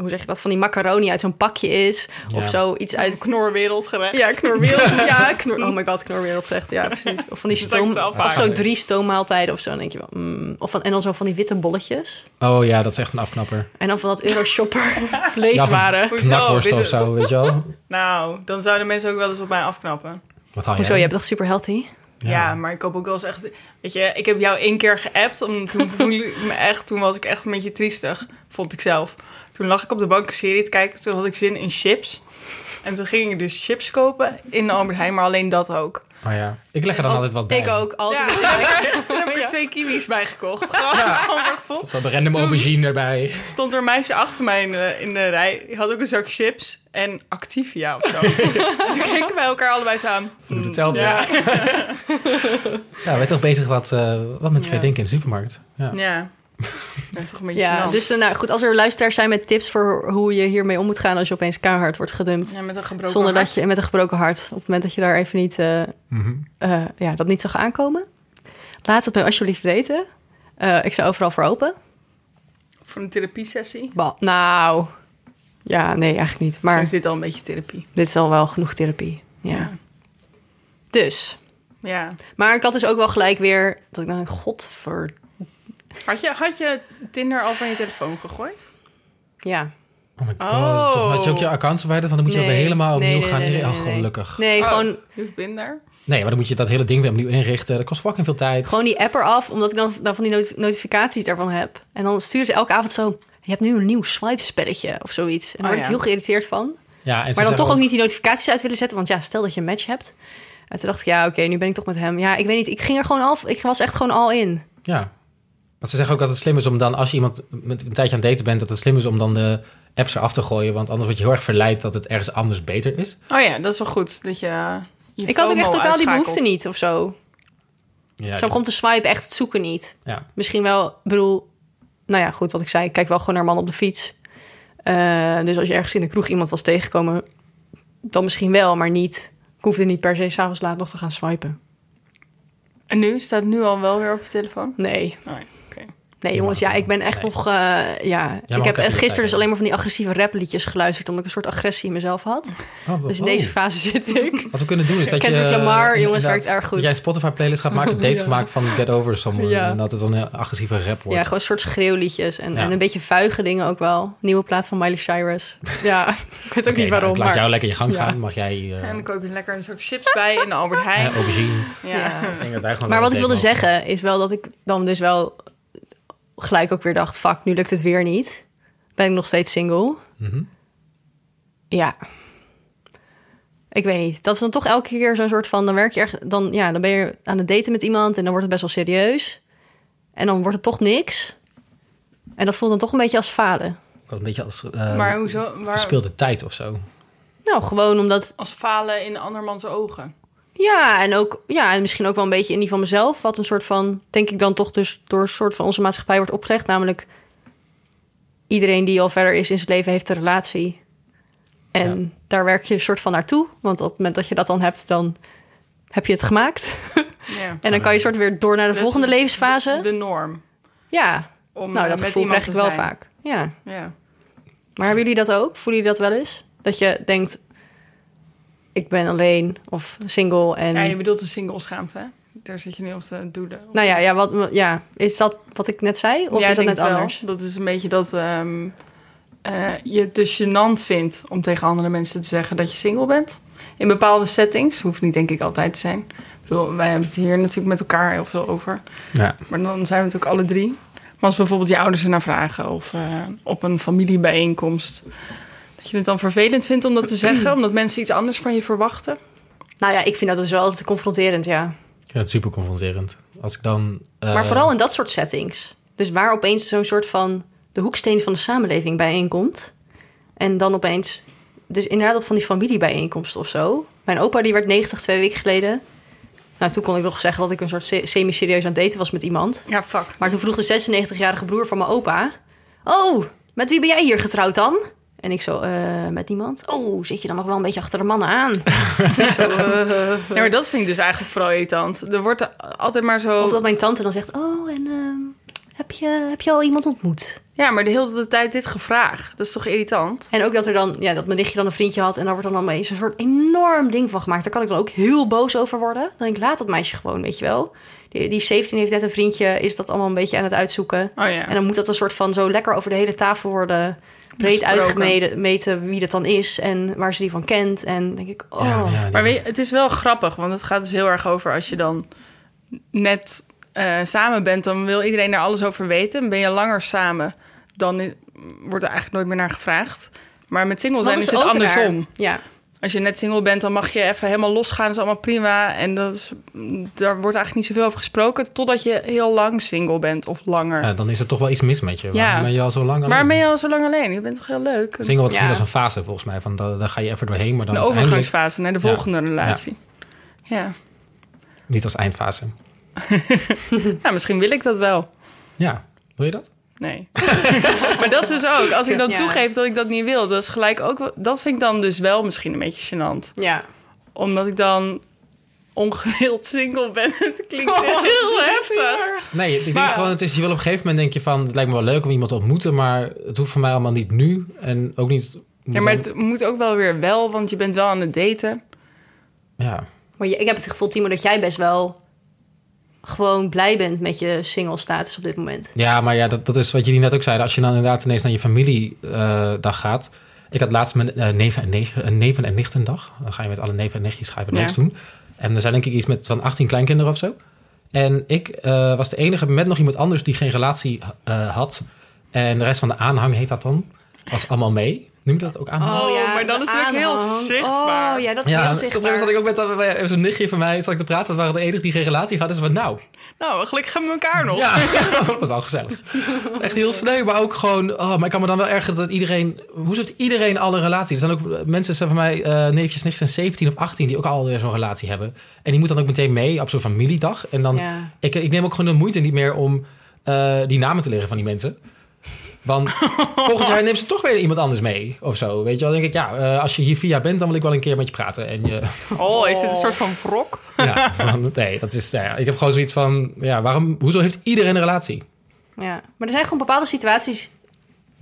hoe zeg je dat, van die macaroni uit zo'n pakje is. Of Ja. zoiets uit... Knorwereldgerecht. Ja, knorwereld. ja, knor, oh my god, knorwereldgerecht. Ja, precies. Of van die stoom... Of zo drie stoommaaltijden of zo. Dan denk je wel... mm. Of van, en dan zo van die witte bolletjes. Oh ja, dat is echt een afknapper. En dan van dat Euroshopper Ja, vleeswaren. Hoezo? Knakworst of zo, weet je wel. Nou, dan zouden mensen ook wel eens op mij afknappen. Wat haal jij? Hoezo, je hebt toch super healthy? Ja. maar ik koop ook wel eens echt... Weet je, ik heb jou één keer geappt. Om, toen voelde ik me echt... Toen was ik echt een beetje triestig, vond ik zelf. Toen lag ik op de bank een serie te kijken. Toen had ik zin in chips. En toen ging ik dus chips kopen in de Albert Heijn. Maar alleen dat ook. Oh ja, ik leg er dan altijd wat bij. Ik ook. Altijd. Toen heb ik er twee kiwis bij gekocht. Gewoon. Zo de random Toen- aubergine erbij. stond er een meisje achter mij in de, in de rij. Die had ook een zak chips en Activia of zo. en toen keken wij elkaar allebei zo aan. We doen hetzelfde. Ja, Ja, wij toch bezig wat, eh, wat mensen Ja. denken in de supermarkt. Ja. Ja. Dat is toch een beetje Ja, gênant. dus eh, nou, goed, als er luisteraars zijn met tips voor hoe je hiermee om moet gaan als je opeens keihard wordt gedumpt. Ja, met een gebroken Zonder hart. dat je met een gebroken hart, op het moment dat je daar even niet, eh, Mhm. eh, ja, dat niet zag aankomen. Laat het me alsjeblieft weten. Eh, ik sta overal voor open. Voor een therapiesessie. Ba- nou, ja, nee, eigenlijk niet. Maar Maar is dit al een beetje therapie. dit is al wel genoeg therapie. Ja. Ja. Dus, Ja. maar ik had dus ook wel gelijk weer dat ik dacht, god voor. Had je, had je Tinder al van je telefoon gegooid? Ja. Oh my god. Oh. Toch had je ook je account verwijderd? Want dan moet je Nee. alweer helemaal opnieuw nee, gaan nee, nee, Oh, nee. gelukkig. Nee, Oh, gewoon, You've been there? Nee, maar dan moet je dat hele ding weer opnieuw inrichten. Dat kost fucking veel tijd. gewoon die app eraf, omdat ik dan, dan van die not- notificaties daarvan heb. En dan sturen ze elke avond zo... Je hebt nu een nieuw swipe-spelletje of zoiets. En daar Oh, word ik ja. heel geïrriteerd van. Ja, en Maar dan toch ook niet die notificaties uit willen zetten. Want ja, stel dat je een match hebt. En toen dacht ik, ja, oké, nu ben ik toch met hem. Ja, ik weet niet, ik ging er gewoon af. Ik was echt gewoon al in. Ja. Maar ze zeggen ook dat het slim is om dan, als je iemand met een tijdje aan het daten bent, dat het slim is om dan de apps eraf te gooien. Want anders word je heel erg verleid dat het ergens anders beter is. Oh ja, dat is wel goed. Dat je, je Ik had ook echt totaal die behoefte niet of zo. Ja, Zo begon te swipen, echt het zoeken niet. ja. Misschien wel, ik bedoel... Nou ja, goed, wat ik zei. Ik kijk wel gewoon naar een man op de fiets. Eh, dus als je ergens in de kroeg iemand was tegengekomen... dan misschien wel, maar niet... Ik hoefde niet per se s'avonds laat nog te gaan swipen. En nu? Staat het nu al wel weer op je telefoon? Nee. Oh, ja, oké. Nee, jongens, ja, ik ben echt Nee. nog... eh, ja, ik heb gisteren dus alleen maar van die agressieve rapliedjes geluisterd... omdat ik een soort agressie in mezelf had. Oh, Dus in oh. deze fase zit ik. Wat we kunnen doen is dat je... Kendrick Lamar, eh, jongens, werkt erg goed. Jij een Spotify-playlist gaat maken, dates Ja. maken van Get Over Someone. Ja. En dat het dan een agressieve rap wordt. Ja, gewoon een soort schreeuwliedjes. En, Ja. en een beetje vuige dingen ook wel. Nieuwe plaat van Miley Cyrus. Ja, ik weet ook niet waarom, nou, ik laat maar... jou lekker je gang Ja. gaan. Mag jij... eh En dan koop je lekker een zak chips bij in de Albert Heijn. en aubergine. ja. Ja. Ik denk dat wij gewoon Maar wat ik wilde zeggen is wel dat ik dan dus wel gelijk ook weer dacht... fuck, nu lukt het weer niet. Ben ik nog steeds single? Mhm. Ja. Ik weet niet. Dat is dan toch elke keer zo'n soort van... dan werk je echt... Dan, ja, dan ben je aan het daten met iemand... en dan wordt het best wel serieus. En dan wordt het toch niks. En dat voelt dan toch een beetje als falen. Een beetje als eh Maar hoezo? Waar, verspeelde tijd of zo. Nou, gewoon omdat als falen in andermans ogen. Ja, en ook ja, en misschien ook wel een beetje in die van mezelf. Wat een soort van, denk ik dan toch dus door een soort van onze maatschappij wordt opgelegd. Namelijk iedereen die al verder is in zijn leven heeft een relatie. En Ja. daar werk je een soort van naartoe. Want op het moment dat je dat dan hebt, dan heb je het gemaakt. Ja. en dan kan je soort weer door naar de Dat volgende levensfase. De norm. Ja, Om, nou dat gevoel krijg ik wel vaak. Ja. Ja. Maar hebben jullie dat ook? Voelen jullie dat wel eens? Dat je denkt, ik ben alleen of single en... ja, je bedoelt een single schaamte, hè? Daar zit je nu op te doelen. Nou ja, ja, wat, ja, is dat wat ik net zei? Of Ja, is dat net het wel. anders? Dat is een beetje dat ehm, eh, je het dus gênant vindt om tegen andere mensen te zeggen dat je single bent. In bepaalde settings, hoeft niet denk ik altijd te zijn. Ik bedoel, wij hebben het hier natuurlijk met elkaar heel veel over. Ja. Maar dan zijn we natuurlijk alle drie. Maar als bijvoorbeeld je ouders ernaar vragen of eh, op een familiebijeenkomst. Dat je het dan vervelend vindt om dat te zeggen, omdat mensen iets anders van je verwachten. Nou ja, ik vind dat dus wel altijd confronterend, ja. Ik vind het super confronterend. Als ik dan... eh, Maar vooral in dat soort settings. Dus waar opeens zo'n soort van de hoeksteen van de samenleving bijeenkomt. En dan opeens, dus inderdaad op van die familiebijeenkomst of zo. Mijn opa die werd 90 twee weken geleden. Nou, toen kon ik nog zeggen dat ik een soort se- semi-serieus aan het daten was met iemand. Ja, fuck. Maar toen vroeg de 96-jarige broer van mijn opa... Oh, met wie ben jij hier getrouwd dan? En ik zo, eh, met niemand. Oh, zit je dan nog wel een beetje achter de mannen aan? zo, eh, Ja, maar dat vind ik dus eigenlijk vooral irritant. Er wordt er altijd maar zo... Of dat mijn tante dan zegt... Oh, en ehm, heb, je, heb je al iemand ontmoet? Ja, maar de hele tijd dit gevraagd. Dat is toch irritant? En ook dat er dan... Ja, dat mijn nichtje dan een vriendje had... en daar wordt dan opeens een soort enorm ding van gemaakt. Daar kan ik dan ook heel boos over worden. Dan denk ik, laat dat meisje gewoon, weet je wel. Die, die 17 heeft net een vriendje... is dat allemaal een beetje aan het uitzoeken. Oh ja. En dan moet dat een soort van zo lekker over de hele tafel worden... breed uitgemeten wie dat dan is... en waar ze die van kent. En denk ik, oh... Ja, ja, die- Maar weet je, het is wel grappig, want het gaat dus heel erg over als je dan net eh, samen bent, dan wil iedereen daar alles over weten. Ben je langer samen, dan is- wordt er eigenlijk nooit meer naar gevraagd. Maar met single zijn is, het andersom. raar. Ja, Als je net single bent, dan mag je even helemaal losgaan. Dat is allemaal prima. En dat is, daar wordt eigenlijk niet zoveel over gesproken... totdat je heel lang single bent of langer. Ja, dan is er toch wel iets mis met je. Ja. Waarom ben je al zo lang alleen? Maar ben je al zo lang alleen? Je bent toch heel leuk? Single wordt gezien Ja. als een fase volgens mij. Van, daar, daar ga je even doorheen, maar dan Een uiteindelijk overgangsfase naar de volgende relatie. Ja. niet als eindfase. Nou, misschien wil ik dat wel. Ja, wil je dat? Nee. maar dat is dus ook. Als ik dan Ja. toegeef dat ik dat niet wil, dat is gelijk ook. Dat vind ik dan dus wel misschien een beetje gênant. ja. Omdat ik dan ongewild single ben. Het klinkt Oh, heel heftig. Nee, ik denk Maar- gewoon, het is, je wil op een gegeven moment denk je van, het lijkt me wel leuk om iemand te ontmoeten, maar het hoeft voor mij allemaal niet nu. En ook niet... Ja, maar het moet ook wel weer wel, want je bent wel aan het daten. ja. Maar je- ik heb het gevoel, Timo, dat jij best wel gewoon blij bent met je single status op dit moment. Ja, maar ja, dat, dat is wat jullie net ook zeiden. Als je dan inderdaad ineens naar je familiedag gaat. Ik had laatst mijn eh, neven, en negen, een neven en nichtendag. Dan ga je met alle neven en nichtjes ga je Ja. doen. En er zijn denk ik iets met van 18 kleinkinderen of zo. En ik eh, was de enige met nog iemand anders die geen relatie eh, had. En de rest van de aanhang heet dat dan. Was allemaal mee. Noem je dat ook aanhang? Oh, maar dan is het ook heel aanhang. zichtbaar. Oh ja, dat is ja, heel zichtbaar. zat ik ook met dat- bij zo'n nichtje van mij zat ik te praten. We waren de enige die geen relatie hadden. Ze van nou, Nou, gelukkig hebben we elkaar nog. Ja, dat was wel gezellig. Echt heel sneu, maar ook gewoon... Oh, maar ik kan me dan wel ergeren dat iedereen... Hoezo heeft iedereen al een relatie? Er zijn ook eh, mensen zijn van mij, eh neefjes, nichtjes, zijn 17 of 18... die ook alweer zo'n relatie hebben. En die moeten dan ook meteen mee op zo'n familiedag. En dan... Ja. Ik, ik neem ook gewoon de moeite niet meer om eh, die namen te leren van die mensen. Want volgend jaar neemt ze toch weer iemand anders mee of zo. Weet je wel, denk ik, ja, eh, als je hier via bent... dan wil ik wel een keer met je praten. En je, Oh, is dit een soort van wrok? ja, van, nee, dat is... Ja, ik heb gewoon zoiets van... Ja, waarom, hoezo heeft iedereen een relatie? Ja, maar er zijn gewoon bepaalde situaties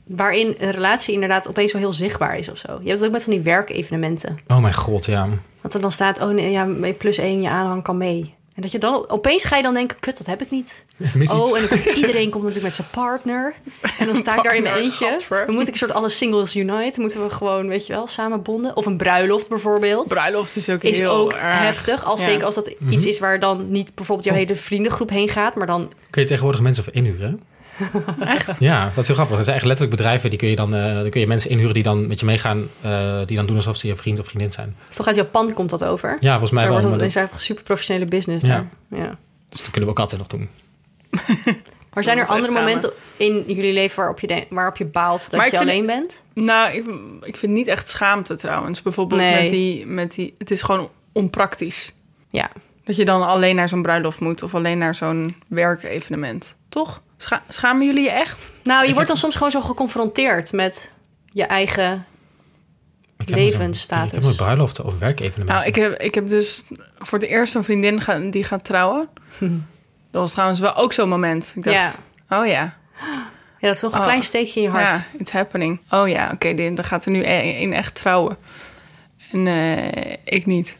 waarin een relatie inderdaad opeens wel heel zichtbaar is of zo. Je hebt het ook met van die werkevenementen. Oh mijn god, ja. Dat er dan staat, oh nee, ja, plus één, je aanhang kan mee. En dat je dan opeens ga je dan denken, kut, dat heb ik niet. Ik. Oh, en dan komt, iedereen komt natuurlijk met zijn partner. En dan sta ik daar in mijn eentje. Dan moet ik soort alle singles unite. Moeten we gewoon, weet je wel, samen bonden. Of een bruiloft bijvoorbeeld. Bruiloft is ook is heel ook erg. heftig. Als Ja. zeker als dat iets is waar dan niet bijvoorbeeld jouw hele vriendengroep heen gaat. Maar dan, kun je tegenwoordig mensen voor inhuren. Echt? Ja, dat is heel grappig. Er zijn echt letterlijk bedrijven die kun je dan, eh, dan kun je mensen inhuren die dan met je meegaan, eh, die dan doen alsof ze je vriend of vriendin zijn. dus toch uit Japan komt dat over. Ja, volgens mij daar wel. wordt dat, is dat- eigenlijk een super professionele business. Ja. Ja. dus dat kunnen we ook altijd nog doen. Maar zijn er andere momenten in jullie leven waarop je, waarop je baalt dat Maar je vind- alleen bent? Nou, ik, ik vind niet echt schaamte trouwens. Bijvoorbeeld Nee. met, die, met die... Het is gewoon onpraktisch. Ja. Dat je dan alleen naar zo'n bruiloft moet of alleen naar zo'n werkevenement. Toch? Scha schamen jullie je echt? Nou, je wordt dan soms gewoon zo geconfronteerd met je eigen... Ik heb Levensstatus. Ik heb nooit bruiloften of werkevenementen. Nou, ik heb, ik heb dus voor het eerst een vriendin ga- die gaat trouwen. Dat was trouwens wel ook zo'n moment. Ik dacht, oh ja, Ja, dat is nog een Oh. klein steekje in je hart. ja, it's happening. Oh ja, oké, okay, dan gaat er nu een, een echt trouwen. En eh, ik niet.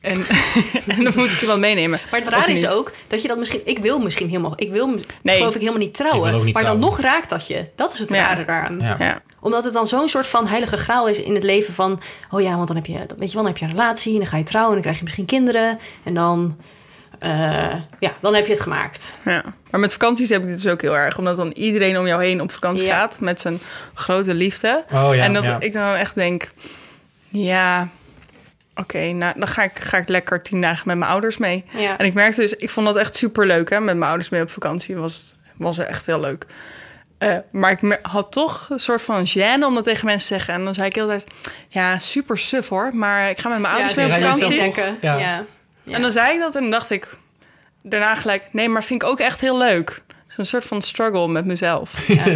En, en dan moet ik je wel meenemen. Maar het rare is ook dat je dat misschien... Ik wil misschien helemaal... Ik wil Nee. geloof ik helemaal niet trouwen. Niet maar dan nog raakt dat je. Dat is het Ja. rare daaraan. Ja. Ja. Omdat het dan zo'n soort van heilige graal is in het leven van... Oh ja, want dan heb je, weet je wel, dan heb je een relatie... en dan ga je trouwen en dan krijg je misschien kinderen... en dan, eh, ja, dan heb je het gemaakt. Ja, maar met vakanties heb ik dit dus ook heel erg. Omdat dan iedereen om jou heen op vakantie Ja. gaat met zijn grote liefde. Oh ja, en dat ja. ik dan echt denk, ja, oké, nou dan ga ik, ga ik lekker tien dagen met mijn ouders mee. Ja. En ik merkte dus, ik vond dat echt super leuk hè, met mijn ouders mee op vakantie. Was, was echt heel leuk. Eh, maar ik had toch een soort van gêne om dat tegen mensen te zeggen. En dan zei ik heel de tijd, ja, super suf hoor. Maar ik ga met mijn ouders ja, mee op vakantie. Ja. Ja. Ja. En dan zei ik dat en dan dacht ik daarna gelijk... nee, maar vind ik ook echt heel leuk. Het is een soort van struggle met mezelf. Ja.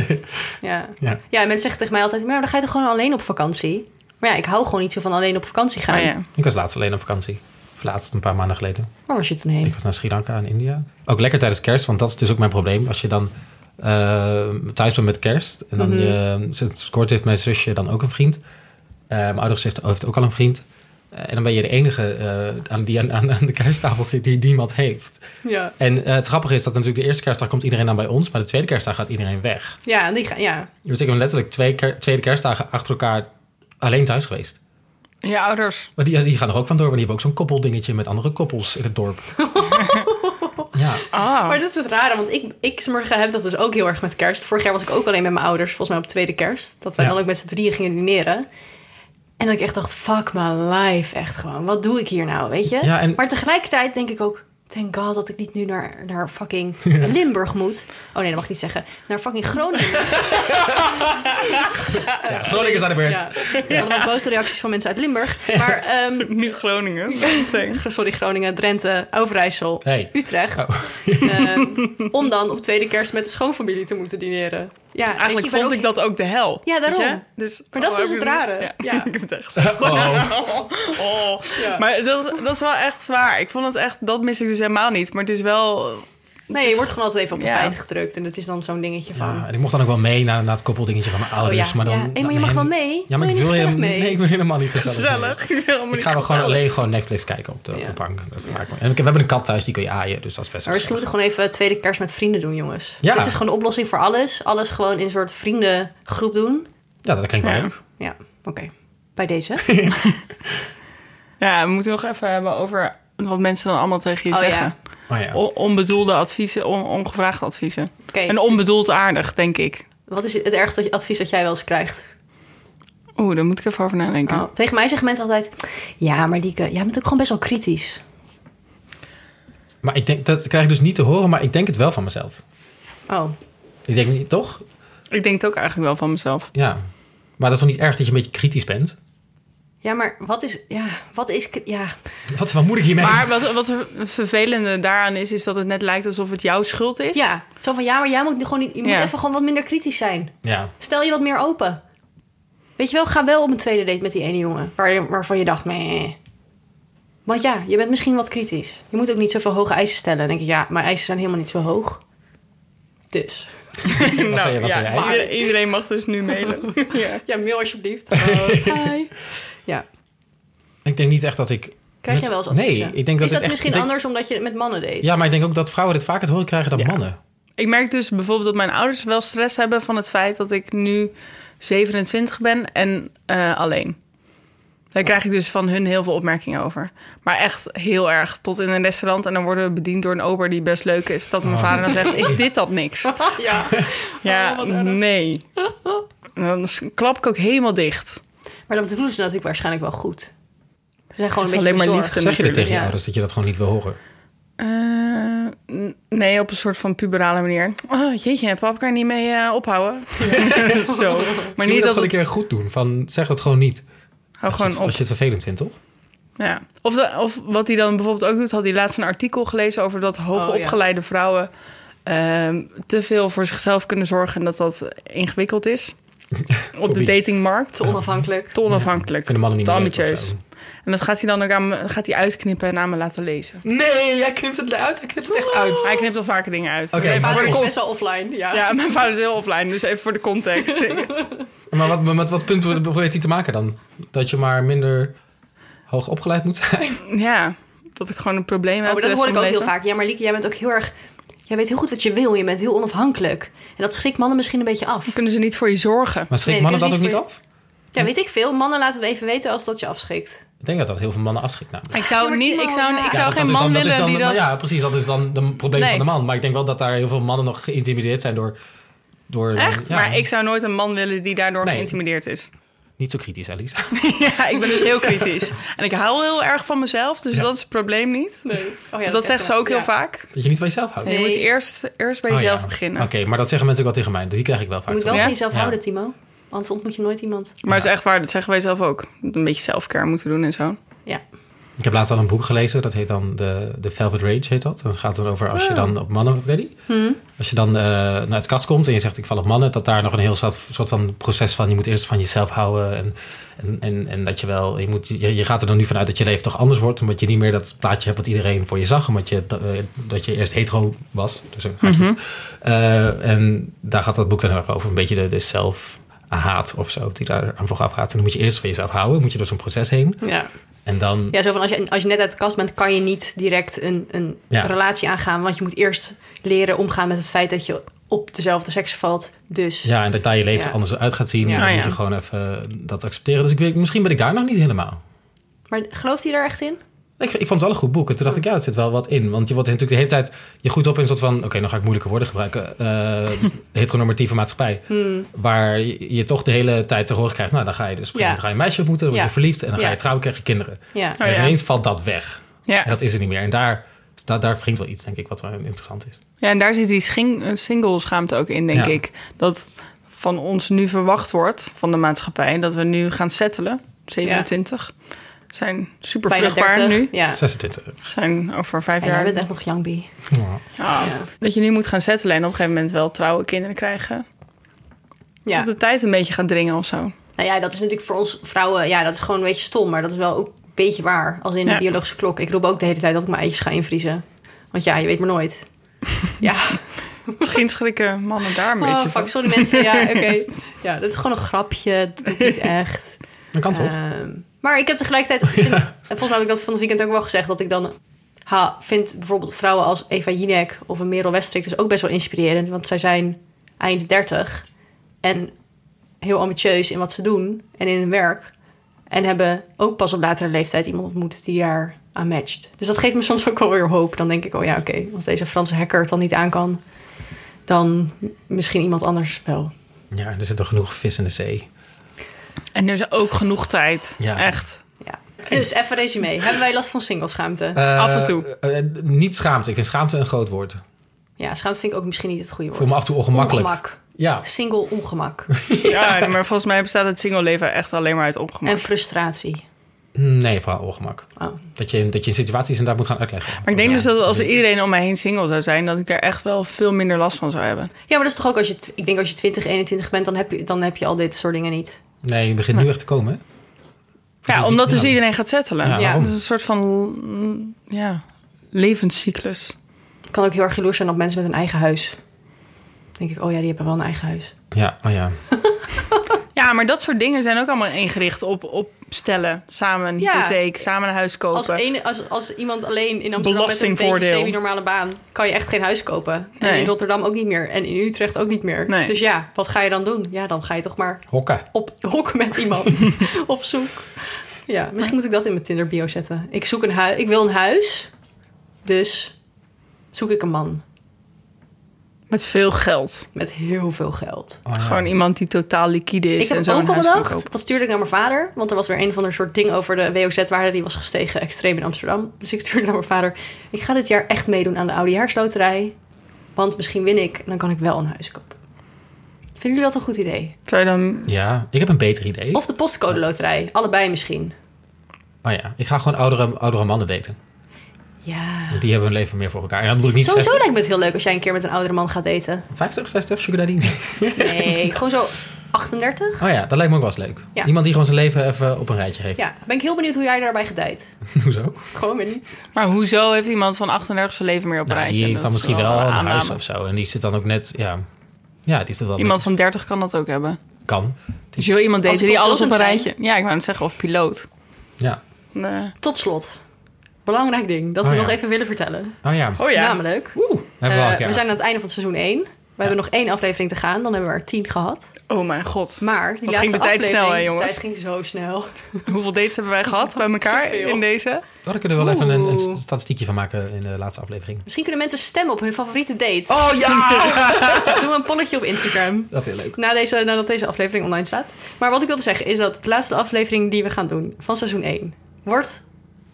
Ja. Ja. ja, mensen zeggen tegen mij altijd... maar dan ga je toch gewoon alleen op vakantie? Maar ja, ik hou gewoon niet zo van alleen op vakantie gaan. Maar ja. Ik was laatst alleen op vakantie. Of laatst een paar maanden geleden. Waar was je toen heen? Ik was naar Sri Lanka en India. Ook lekker tijdens kerst, want dat is dus ook mijn probleem. Als je dan eh, thuis bent met kerst en dan Mhm. je, sinds kort heeft mijn zusje dan ook een vriend. Eh, mijn ouders heeft, heeft ook al een vriend. Eh, en dan ben je de enige eh, aan die aan, aan, de kersttafel zit die niemand heeft. Ja. En eh, het grappige is dat natuurlijk de eerste kerstdag komt iedereen dan bij ons, maar de tweede kerstdag gaat iedereen weg. Ja, die gaan, ja. Dus ik ben letterlijk twee ker- tweede kerstdagen achter elkaar alleen thuis geweest. Je ouders. Maar die, die gaan er ook van door, want die hebben ook zo'n koppeldingetje met andere koppels in het dorp. ja. Ah. Maar dat is het rare, want ik, ik morgen heb dat dus ook heel erg met kerst. Vorig jaar was ik ook alleen met mijn ouders, volgens mij op tweede kerst. Dat wij Ja. dan ook met z'n drieën gingen dineren. En dat ik echt dacht, fuck my life, echt gewoon. Wat doe ik hier nou, weet je? Ja, en- Maar tegelijkertijd denk ik ook, thank god dat ik niet nu naar, naar fucking Limburg moet. Oh nee, dat mag ik niet zeggen. Naar fucking Groningen. ja, Groningen is aan de beurt. ja, ik had nog boze reacties van mensen uit Limburg. Maar, ehm, Nu Groningen. sorry, Groningen, Drenthe, Overijssel, Hey. Utrecht. Oh. Ehm, om dan op tweede kerst met de schoonfamilie te moeten dineren. Ja, je, Eigenlijk vond ook- ik dat ook de hel. Ja, daarom. Dus, Maar dat oh, is dus het rare. Ja, Ja. ik heb het echt gezegd. Oh. Oh. Ja. Maar dat, dat is wel echt zwaar. Ik vond het echt, dat mis ik dus helemaal niet. Maar het is wel Nee, je wordt gewoon altijd even op de Ja. feiten gedrukt. En het is dan zo'n dingetje van... Ja, en ik mocht dan ook wel mee naar, naar het koppeldingetje van mijn ouders. oh ja, maar dan, ja. Hey, maar je mag wel mee. Ja, maar Wil ik wil, helemaal, mee? nee, ik wil helemaal niet gezellig, Gezellig. mee. Ik wil helemaal Ik niet ga wel gewoon alleen gewoon Netflix kijken op de, op de Ja. bank. Dat. En we hebben een kat thuis, die kun je aaien. Dus dat is best Maar misschien moeten we gewoon even tweede kerst met vrienden doen, jongens. Ja. Dit is gewoon de oplossing voor alles. Alles gewoon in een soort vriendengroep doen. Ja, dat klinkt wel Ja. leuk. Ja, oké. Bij deze. Ja, we moeten nog even hebben over wat mensen dan allemaal tegen je Oh, ja. zeggen. Oh ja. On- onbedoelde adviezen, on- ongevraagde adviezen. Oké. En onbedoeld aardig, denk ik. Wat is het ergste advies dat jij wel eens krijgt? Oeh, daar moet ik even over nadenken. Oh, tegen mij zeggen mensen altijd... Ja, maar Lieke, jij bent ook gewoon best wel kritisch. Maar ik denk, dat krijg ik dus niet te horen, maar ik denk het wel van mezelf. Oh, Ik denk niet, toch? Ik denk het ook eigenlijk wel van mezelf. Ja. Maar dat is toch niet erg dat je een beetje kritisch bent? Ja, maar wat is... Ja, wat is... Ja, Wat, wat moet ik hiermee? Maar wat, wat er- het vervelende daaraan is, is dat het net lijkt alsof het jouw schuld is. ja. Zo van, ja, maar jij moet nu gewoon niet... Je moet Ja. even gewoon wat minder kritisch zijn. Ja. Stel je wat meer open. Weet je wel, ga wel op een tweede date met die ene jongen. Waar je, waarvan je dacht, meh. Want ja, je bent misschien wat kritisch. Je moet ook niet zoveel hoge eisen stellen. Dan denk ik, ja, mijn eisen zijn helemaal niet zo hoog. Dus. nou, zei je- wat ja, zei jij? iedereen- Iedereen mag dus nu mailen. ja. Ja, mail alsjeblieft. Hi. Ja. Ik denk niet echt dat ik... Krijg met- jij wel eens adviezen? Nee, ik denk dat Is het dat echt... misschien denk- anders omdat je het met mannen deed? Ja, maar ik denk ook dat vrouwen dit vaker te horen krijgen dan Ja. mannen. Ik merk dus bijvoorbeeld dat mijn ouders wel stress hebben van het feit dat ik nu 27 ben en eh, alleen. Daar krijg ik dus van hun heel veel opmerkingen over. Maar echt heel erg. Tot in een restaurant en dan worden we bediend door een ober die best leuk is. Dat mijn vader dan zegt, is dit dat niks? ja. Ja, Oh, nee. En dan klap ik ook helemaal dicht. Maar dat bedoelen ze natuurlijk waarschijnlijk wel goed. Ze zijn gewoon Het een is beetje alleen maar bezorgd. liefde. Zeg je dit tegen je Ja. ouders dat je dat gewoon niet wil horen? Eh, nee, op een soort van puberale manier. Oh, jeetje, papa kan je niet mee eh, ophouden. Zo. Maar niet dat dat gewoon een het, keer goed doen. Van, zeg dat gewoon niet. hou Als je, gewoon het, op. als je het vervelend vindt, toch? Ja. Of, de- of wat hij dan bijvoorbeeld ook doet, had hij laatst een artikel gelezen over dat hoogopgeleide vrouwen ehm, te veel voor zichzelf kunnen zorgen en dat dat ingewikkeld is op de datingmarkt. Te onafhankelijk. Te onafhankelijk, mannen niet te ambitieus. En dat gaat hij dan ook aan me, gaat hij uitknippen en aan me laten lezen. Nee, jij knipt het uit. Hij knipt het echt uit. Hij knipt al vaker dingen uit. Oké, maar voor Vader de is best wel offline, ja. ja, mijn vader is heel offline, dus even voor de context. Maar wat, met wat punt probeert hij te maken dan? Dat je maar minder hoog opgeleid moet zijn? ja, dat ik gewoon een probleem heb. Oh, maar dat hoor ik ook mijn heel vaak. Ja, maar Lieke, jij bent ook heel erg... Jij weet heel goed wat je wil. Je bent heel onafhankelijk. En dat schrikt mannen misschien een beetje af. Kunnen ze niet voor je zorgen? Maar schrikt Nee, mannen dat ook niet af? Ja, weet ik veel. Mannen laten we even weten als dat je afschrikt. Ik denk dat dat heel veel mannen afschrikt namelijk. Ik zou, Ja, niet, ik zou, ik Ja, zou geen man dan- willen dan- die dat... Ja, precies. Dat is dan het probleem Nee. van de man. Maar ik denk wel dat daar heel veel mannen nog geïntimideerd zijn door... door Echt? ja, Maar ik zou nooit een man willen die daardoor Nee. geïntimideerd is. Niet zo kritisch, Alice. ja, ik ben dus heel kritisch. En ik hou heel erg van mezelf, dus Ja. dat is het probleem niet. Nee. Oh, ja, dat zegt ze ook heel vaak. Dat je niet van jezelf houdt. Je moet eerst, eerst bij Oh, jezelf ja. beginnen. Oké, maar dat zeggen mensen ook wel tegen mij. Die krijg ik wel Je vaak. moet wel Ja? van jezelf Ja. houden, Timo. Anders ontmoet je nooit iemand. Maar het is echt waar, dat zeggen wij zelf ook. Een beetje selfcare moeten doen en zo. Ja. Ik heb laatst al een boek gelezen. Dat heet dan de, de Velvet Rage, heet dat. Dat gaat dan over als je dan op mannen... Ready? Als je dan eh, naar het kast komt en je zegt ik val op mannen... dat daar nog een heel soort, soort van proces van... je moet eerst van jezelf houden en, en, en, en dat je wel... Je, moet, je, je gaat er dan nu vanuit dat je leven toch anders wordt... omdat je niet meer dat plaatje hebt wat iedereen voor je zag... omdat je, eh, dat je eerst hetero was. Dus, haakjes. Eh, en daar gaat dat boek dan heel erg over. Een beetje de, de zelf-haat of zo... die daar aan vooraf gaat. En dan moet je eerst van jezelf houden. Moet je door zo'n proces heen. Ja. En dan... ja, zo van als je, als je net uit de kast bent, kan je niet direct een, een Ja. relatie aangaan. Want je moet eerst leren omgaan met het feit dat je op dezelfde seks valt. Dus Ja, en dat daar je leven Ja. er anders uit gaat zien. Ja. En dan Ah, moet ja. je gewoon even dat accepteren. Dus ik weet, misschien ben ik daar nog niet helemaal. Maar gelooft hij er echt in? Ik, ik vond het wel een goed boek. En toen dacht ik, ja, er zit wel wat in. Want je wordt natuurlijk de hele tijd... Je groeit op in een soort van... Oké, nou ga ik moeilijke woorden gebruiken. eh heteronormatieve maatschappij. Hmm. Waar je, je toch de hele tijd te horen krijgt... Nou, dan ga je dus op een gegeven moment ga je een meisje ontmoeten. Dan word je Ja. verliefd. En dan ga Ja. je trouwen, krijg je kinderen. Ja. en ja. ineens valt dat weg. Ja. En dat is er niet meer. En daar, daar, daar wringt wel iets, denk ik, wat wel interessant is. ja, en daar zit die eh, single-schaamte ook in, denk Ja. ik. Dat van ons nu verwacht wordt, van de maatschappij... dat we nu gaan settelen. 27. Zijn super Bijna vruchtbaar 30. nu. Ja. 26. Zijn over vijf jij jaar... bent echt nog young bee. Ja. Ja, Ja. Dat je nu moet gaan settelen en op een gegeven moment wel trouwen, kinderen krijgen. Ja. Dat de tijd een beetje gaat dringen of zo. Nou ja, dat is natuurlijk voor ons vrouwen... Ja, dat is gewoon een beetje stom. Maar dat is wel ook een beetje waar. Als in Ja. de biologische klok. Ik roep ook de hele tijd dat ik mijn eitjes ga invriezen. Want ja, je weet maar nooit. Ja, Misschien schrikken mannen daar een oh, beetje fuck, van. sorry mensen. Ja, oké. Ja, dat is gewoon een grapje. Dat doe ik niet echt. Dat kan toch? Maar ik heb tegelijkertijd... vind- en volgens mij heb ik dat van het weekend ook wel gezegd... dat ik dan ha, vind bijvoorbeeld vrouwen als Eva Jinek... of een Merel Westrik dus ook best wel inspirerend. Want zij zijn eind 30 en heel ambitieus in wat ze doen... en in hun werk. En hebben ook pas op latere leeftijd iemand ontmoet die daar aan matcht. Dus dat geeft me soms ook wel weer hoop. Dan denk ik, oh ja, oké, als deze Franse hacker het dan niet aan kan... dan misschien iemand anders wel. Ja, er zit toch genoeg vis in de zee. En er is ook genoeg tijd. Ja. Echt. Ja. Dus even resume. Hebben wij last van singleschaamte? Eh, Af en toe. eh, niet schaamte. Ik vind schaamte een groot woord. Ja, schaamte vind ik ook misschien niet het goede Ik woord. voel me af en toe ongemakkelijk. Ongemak. Ja, Single ongemak. Ja, maar volgens mij bestaat het single leven echt alleen maar uit ongemak. En frustratie. nee, vooral ongemak. Oh. Dat je, dat je in situaties inderdaad moet gaan uitleggen. Maar ik denk Ja. dus dat als iedereen om mij heen single zou zijn, dat ik daar echt wel veel minder last van zou hebben. Ja, maar dat is toch ook als je... Ik denk als je 20, 21 bent, dan heb je, dan heb je al dit soort dingen niet. Nee, je begint nu echt te komen. hè? Ja, omdat dus iedereen gaat settelen. Ja, Ja, is een soort van ja, levenscyclus. Ik kan ook heel erg jaloers zijn op mensen met een eigen huis. Dan denk ik, oh ja, die hebben wel een eigen huis. Ja, oh ja. Ja, maar dat soort dingen zijn ook allemaal ingericht op, op stellen. Samen een Ja. hypotheek, samen een huis kopen. Als, een, als, als iemand alleen in Amsterdam met een beetje semi-normale baan... kan je echt geen huis kopen. En Nee. in Rotterdam ook niet meer. En in Utrecht ook niet meer. Nee. Dus ja, wat ga je dan doen? Ja, dan ga je toch maar Hokken. op hokken met iemand op zoek. Ja, misschien moet ik dat in mijn Tinder bio zetten. Ik zoek een huis. Ik wil een huis. Dus zoek ik een man Met veel geld. met heel veel geld. Oh, ja. Gewoon iemand die totaal liquide is ik heb en zo ook al kan bedacht. Dat stuurde ik naar mijn vader. Want er was weer een van de soort ding over de WOZ-waarde. Die was gestegen extreem in Amsterdam. Dus ik stuurde naar mijn vader. Ik ga dit jaar echt meedoen aan de Oudejaarsloterij. Want misschien win ik. En dan kan ik wel een huis kopen. Vinden jullie dat een goed idee? Zou je dan... Ja, ik heb een beter idee. Of de postcode loterij. Allebei misschien. Oh ja, ik ga gewoon oudere, oudere mannen daten. Ja. Want Die hebben hun leven meer voor elkaar. En dan bedoel ik niet Sowieso 60, lijkt me het heel leuk als jij een keer met een oudere man gaat daten. 50, 60, sugar daddy. Nee, gewoon zo 38. Oh ja, dat lijkt me ook wel eens leuk. Ja. Iemand die gewoon zijn leven even op een rijtje heeft. Ja, ben ik heel benieuwd hoe jij daarbij gedijt. Hoezo? Gewoon weer niet. Maar hoezo heeft iemand van 38 zijn leven meer op een Nou, rijtje? die heeft dan Dat is misschien wel een aanname. huis of zo. En die zit dan ook net, ja... Ja, die zit dan Iemand net- van 30 kan dat ook hebben. Kan. Dus je wil iemand daten die alles op een rijtje... Ja, ik wou het zeggen, of piloot. Ja. Nee. Tot slot. Belangrijk ding dat we Oh, nog ja. even willen vertellen. Oh ja. Oh ja. Namelijk, we, eh, we zijn aan het einde van seizoen 1. We hebben nog één aflevering te gaan. Dan hebben we er 10 gehad. Oh mijn god. Maar die Wat laatste ging de tijd aflevering... snel, hè, jongens? De tijd ging zo snel. Hoeveel dates hebben wij gehad bij elkaar in deze? Oh, daar kunnen we wel even een, een statistiekje van maken in de laatste aflevering. Misschien kunnen mensen stemmen op hun favoriete date. Oh ja! Doe een polletje op Instagram. Dat is heel leuk. Na deze, nadat deze aflevering online staat. Maar wat ik wilde zeggen is dat de laatste aflevering die we gaan doen van seizoen 1 wordt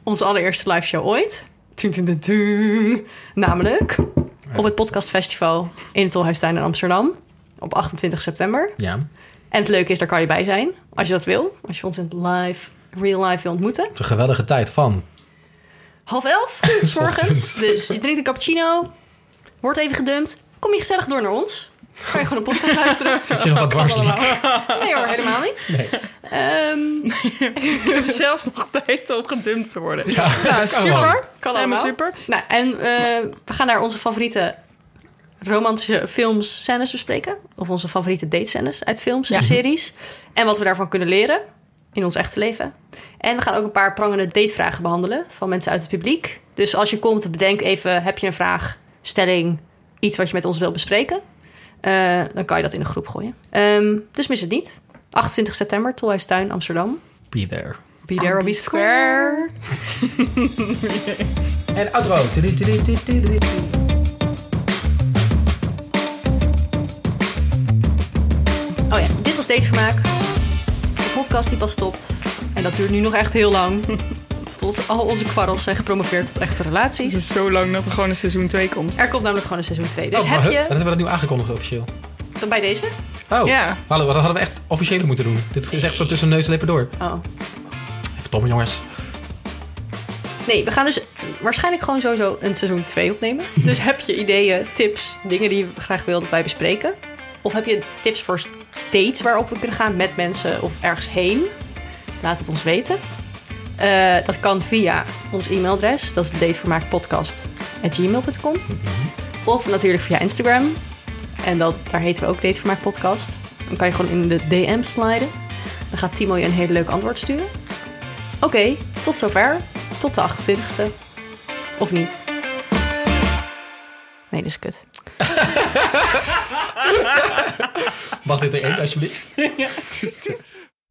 onze allereerste live show ooit. Tun, tun. Namelijk op het podcastfestival in het Tolhuistuin in Amsterdam op 28 september. Ja. En het leuke is, daar kan je bij zijn als je dat wil. Als je ons in live, real life wil ontmoeten. Het is een geweldige tijd van... Half elf, s ochtends. Dus je drinkt een cappuccino, wordt even gedumpt. Kom je gezellig door naar ons. Kan je gewoon een podcast luisteren. Zit je nog wat dwars? Nee hoor, helemaal niet. Nee. Ehm, We hebben zelfs nog tijd om gedumpt te worden. Ja, Nou, super. Kan allemaal. super. Nou, en eh, we gaan daar onze favoriete romantische films, scènes bespreken. Of onze favoriete datescènes uit films en series. En wat we daarvan kunnen leren in ons echte leven. En we gaan ook een paar prangende datevragen behandelen van mensen uit het publiek. Dus als je komt, bedenk even, heb je een vraag, stelling, iets wat je met ons wilt bespreken? Eh, dan kan je dat in een groep gooien. Ehm, dus mis het niet. 28 september, Tolhuistuin, Amsterdam. Be there. Be there or be square. En outro. Oh ja, dit was Datevermaak. De podcast die pas stopt. En dat duurt nu nog echt heel lang. Tot al onze kwarrels zijn gepromoveerd tot echte relaties. Het is zo lang dat er gewoon een seizoen 2 komt. Er komt namelijk gewoon een seizoen 2. Dus Oh, maar heb je Dat hebben we dat nu aangekondigd officieel. dan bij deze? Oh, Ja. hallo, dat hadden we echt officieel moeten doen. Dit is echt zo tussen neus en lippen door. Oh. Verdomme jongens. Nee, we gaan dus waarschijnlijk gewoon sowieso een seizoen 2 opnemen. Dus heb je ideeën, tips, dingen die je graag wil dat wij bespreken? Of heb je tips voor dates waarop we kunnen gaan met mensen of ergens heen? Laat het ons weten. Eh, dat kan via ons e-mailadres. Dat is datevermaakpodcast.gmail.com Of natuurlijk via Instagram. En dat, daar heten we ook Date voor mij podcast. Dan kan je gewoon in de DM sliden. Dan gaat Timo je een hele leuk antwoord sturen. Oké, tot zover. Tot de 28ste. Of niet. Nee, dat is kut. Mag dit erin, alsjeblieft? Ja.